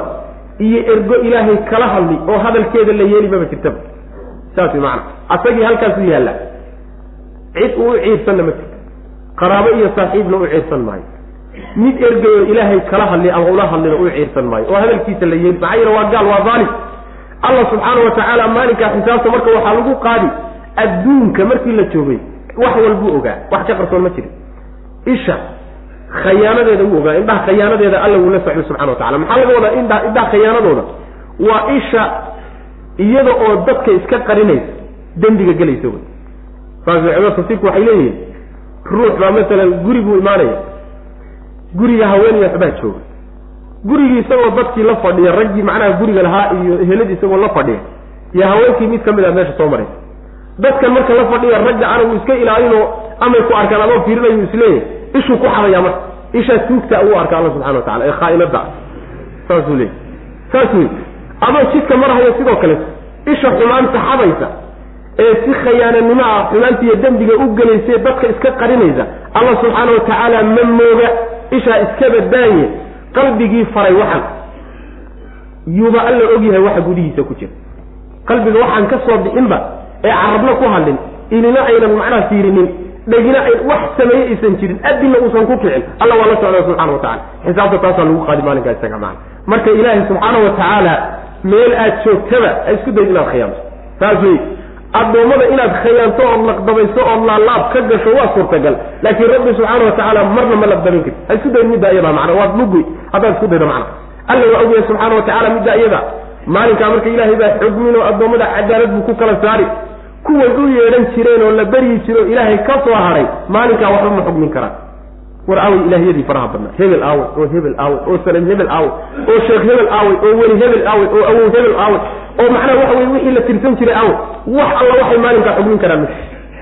iyo ergo ilaahay kala hadli oo hadalkeeda la yeeli maba jirtaba saas way macana asagii halkaasu yaalla cid uu u ciirsanna ma jirto qaraabo iyo saaxiibna u ciirsan maayo. Mid ergayo ilaahay kala hadli ama ula hadlina u ciirsan maayo. Oo hadalkiisa la yeeli maxaa yeele waa gaal waa daalim allah subxaana wa tacaala maalinkaa xisaabta marka waxaa lagu qaadi adduunka markii la joogay wax walbuu ogaa wax ka qarsoon ma jirin. Isha khayaanadeeda wuu ogaa indhaha khayaanadeeda alla wuu la socday subxana wa tacala maxaa laga wadaa indha indhaha khayaanadooda waa isha iyada oo dadka iska qarinaysa dembiga gelaysa wey. Saas tafsiirku waxay leeyihiin ruux baa masalan guri buu imaanaya guriga haweenaya waxbaa jooga. Gurigii isagoo dadkii la fadhiya raggii macnaha guriga lahaa iyo eheladii isagoo la fadhiya iyo haweenkii mid ka mid a meesha soo maray. Dadkan marka la fadhiya ragga ana uu iska ilaalinoo amay ku arkaan adoo fiirinayu isleeyahy ishuu ku xadaya marka. Ishaa tuugta uu arka alla subxana wa tacala ee khaainada saasuu leeyay saas wey adoo jidka marhaya sidoo kale isha xumaanta xadaysa ee si khayaananimo ah xumaanta iyo dembiga u gelaysae dadka iska qarinaysa allah subxaana wa tacaala ma mooga. Ishaa iska badaaye qalbigii faray waxan. Yuuba alla ogyahay waxa gudihiisa ku jira. Qalbiga waxaan ka soo bixinba ee carabna ku hadlin inina aynan macnaha fiirinin dhegina ay wax sameeye aysan jirin adinna uusan ku kicin. Alla waa la socda subxana wa tacala xisaabta taasaa lagu qaadi maalinkaa isaga macana marka ilaahay subxaana wa tacaala meel aad joogtaba ha isku dayd inaad khiyaamto saas wey addoommada inaad khayaanto ood laqdabayso ood laalaab ka gasho waa suurtagal. Laakiin rabbi subxaana wa tacaala marna ma laqdaban karti ha isku dayd middaa iyada macna waad lugoy haddaad isku daydo macna alla waa ogyahay subxaana wa tacala middaa iyada. Maalinkaa marka ilaahay baa xugmin oo addoommada cadaalad buu ku kala saari kuway u yeedhan jireen oo la beryi jiro ilaahay ka soo haray maalinkaa waxba ma xugmin karaan. War aawey ilaahyadii faraha badnaa. Hebel aawey oo hebel aawey oo salam hebel aawey oo sheekh hebel aawey oo weli hebel aawey oo awow hebel aawey oo macnaha waxa weye wixii la tirsan jiray aawey wax alla waxay maalinkaa xugmin karaan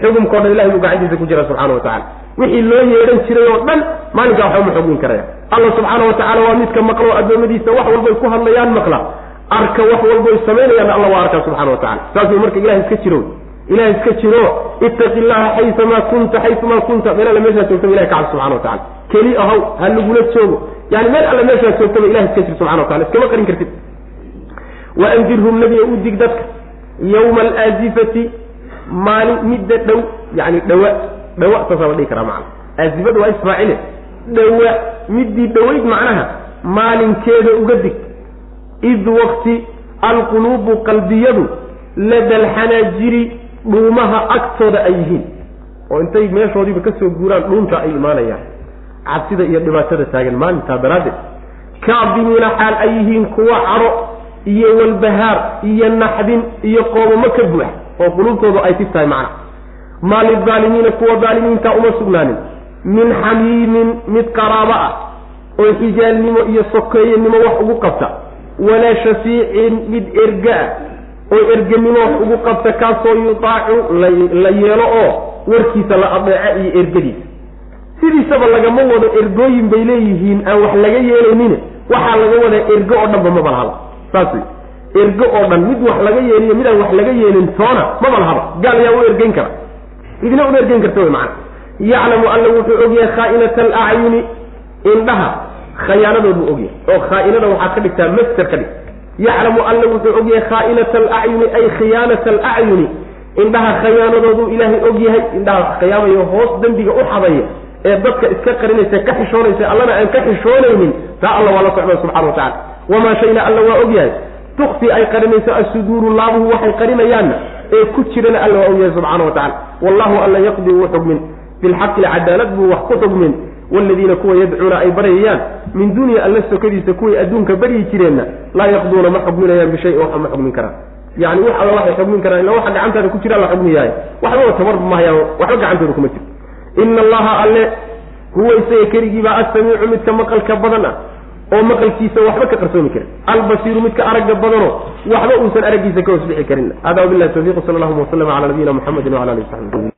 xukumkao dhan ilahay buu gacantiisa ku jira subxana wa tacala wixii loo yeedhan jiray oo dhan maalinkaa waxba ma xugmin karaya allah subxaana wa tacala waa midka maqla oo addoommadiisa wax walbay ku hadlayaan maqla. Arka wax walboy samaynayaan alla waa arkaa subxana wa tacala saasuu marka ilahay iska jiro ilahay iska jiro ittaqi llaha xaysamaa kunta xaysumaa kunta. Meel alle meeshaad joogtaba ilahay kacab subxana wa tacala keli ahow ha lagula joogo. Yani meel alle meeshaad joogtaba ilahay iska jir subxana wa tacala iskama qarin kartid. Waandirhum nebiga u dig dadka. Yawma alaazifati maalin midda dhow yani dhawa dhawa saasaa la dhihi karaa macana aazifada waa isfaacile dhawa middii dhawayd macnaha maalinkeeda uga dig. Id wakti alquluubu qalbiyadu lada alxanaajiri dhuumaha agtooda ay yihiin oo intay meeshoodiiba ka soo guuraan dhuunta ay imaanayaan. Cabsida iyo dhibaatada taagan maalintaa daraaddeed kaadimiina xaal ay yihiin kuwa caro iyo walbahaar iyo naxdin iyo qoobamo ka buux oo qulubtoodu ay tif tahay macna. Maa lidaalimiina kuwa daalimiinta uma sugnaanin. Min xamiimin mid qaraabo ah oo xijaalnimo iyo sokeeyenimo wax ugu qabta. Walaa shafiicin mid erga ah oo erganimo wax ugu qabta kaasoo yutaacu la yeelo oo warkiisa la adeeco iyo ergadiisa sidiisaba lagama wado ergooyin bay leeyihiin aan wax laga yeelaynin. Waxaa laga wadaa ergo oo dhanba maba lahaba saas wey ergo oo dhan mid wax laga yeeliyo midaan wax laga yeelin toona maba lahaba gaal yaa u ergeyn kara. Idina uma ergeyn karta wy macana yaclamu alla wuxuu ogyahay khaainata alacyuni indhaha khayaanadood buu ogyahay oo khaainada waxaad ka dhigtaa master ka dhig yaclamu alla wuxuu ogyahay khaainata alacyuni ay khiyaanata alacyuni indhaha khayaanadoodu ilaahay ogyahay indhaha khiyaamayo hoos dembiga u xadaya ee dadka iska qarinaysa ka xishoonaysa allana aan ka xishoonaynin taa alla waa la socda subxana wa tacala wamaa shayna alla waa ogyahay tukfi ay qarinayso assuduuru laabuhu waxay qarinayaanna ee ku jirana alla waa ogyahay subxana wa tacala wallahu alla yaqdi wuu xugmin. Bilxaqi cadaalad buu wax ku xugmin waladiina kuwa yadcuuna ay baryayaan min duuniya alla sokadiisa kuway adduunka baryi jireenna laa yaqduuna ma xugminayaan bishay oo ma xugmin karaan yani wax alla waxay xugmin karaan illa waxa gacantaada ku jira la xugmiyahay waxbaba tabar mahayaan waxba gacantooda kuma jirto ina allaha alle huwa isaga keligiibaa assamiicu midka maqalka badan ah oo maqalkiisa waxba ka qarsoomi karin albasiiru midka aragga badano waxba uusan araggiisa ka hoos bixi karin hada wabilahi tawfiq sal allahuma waslama cala nabiyina muxamedi wala alihi saxbi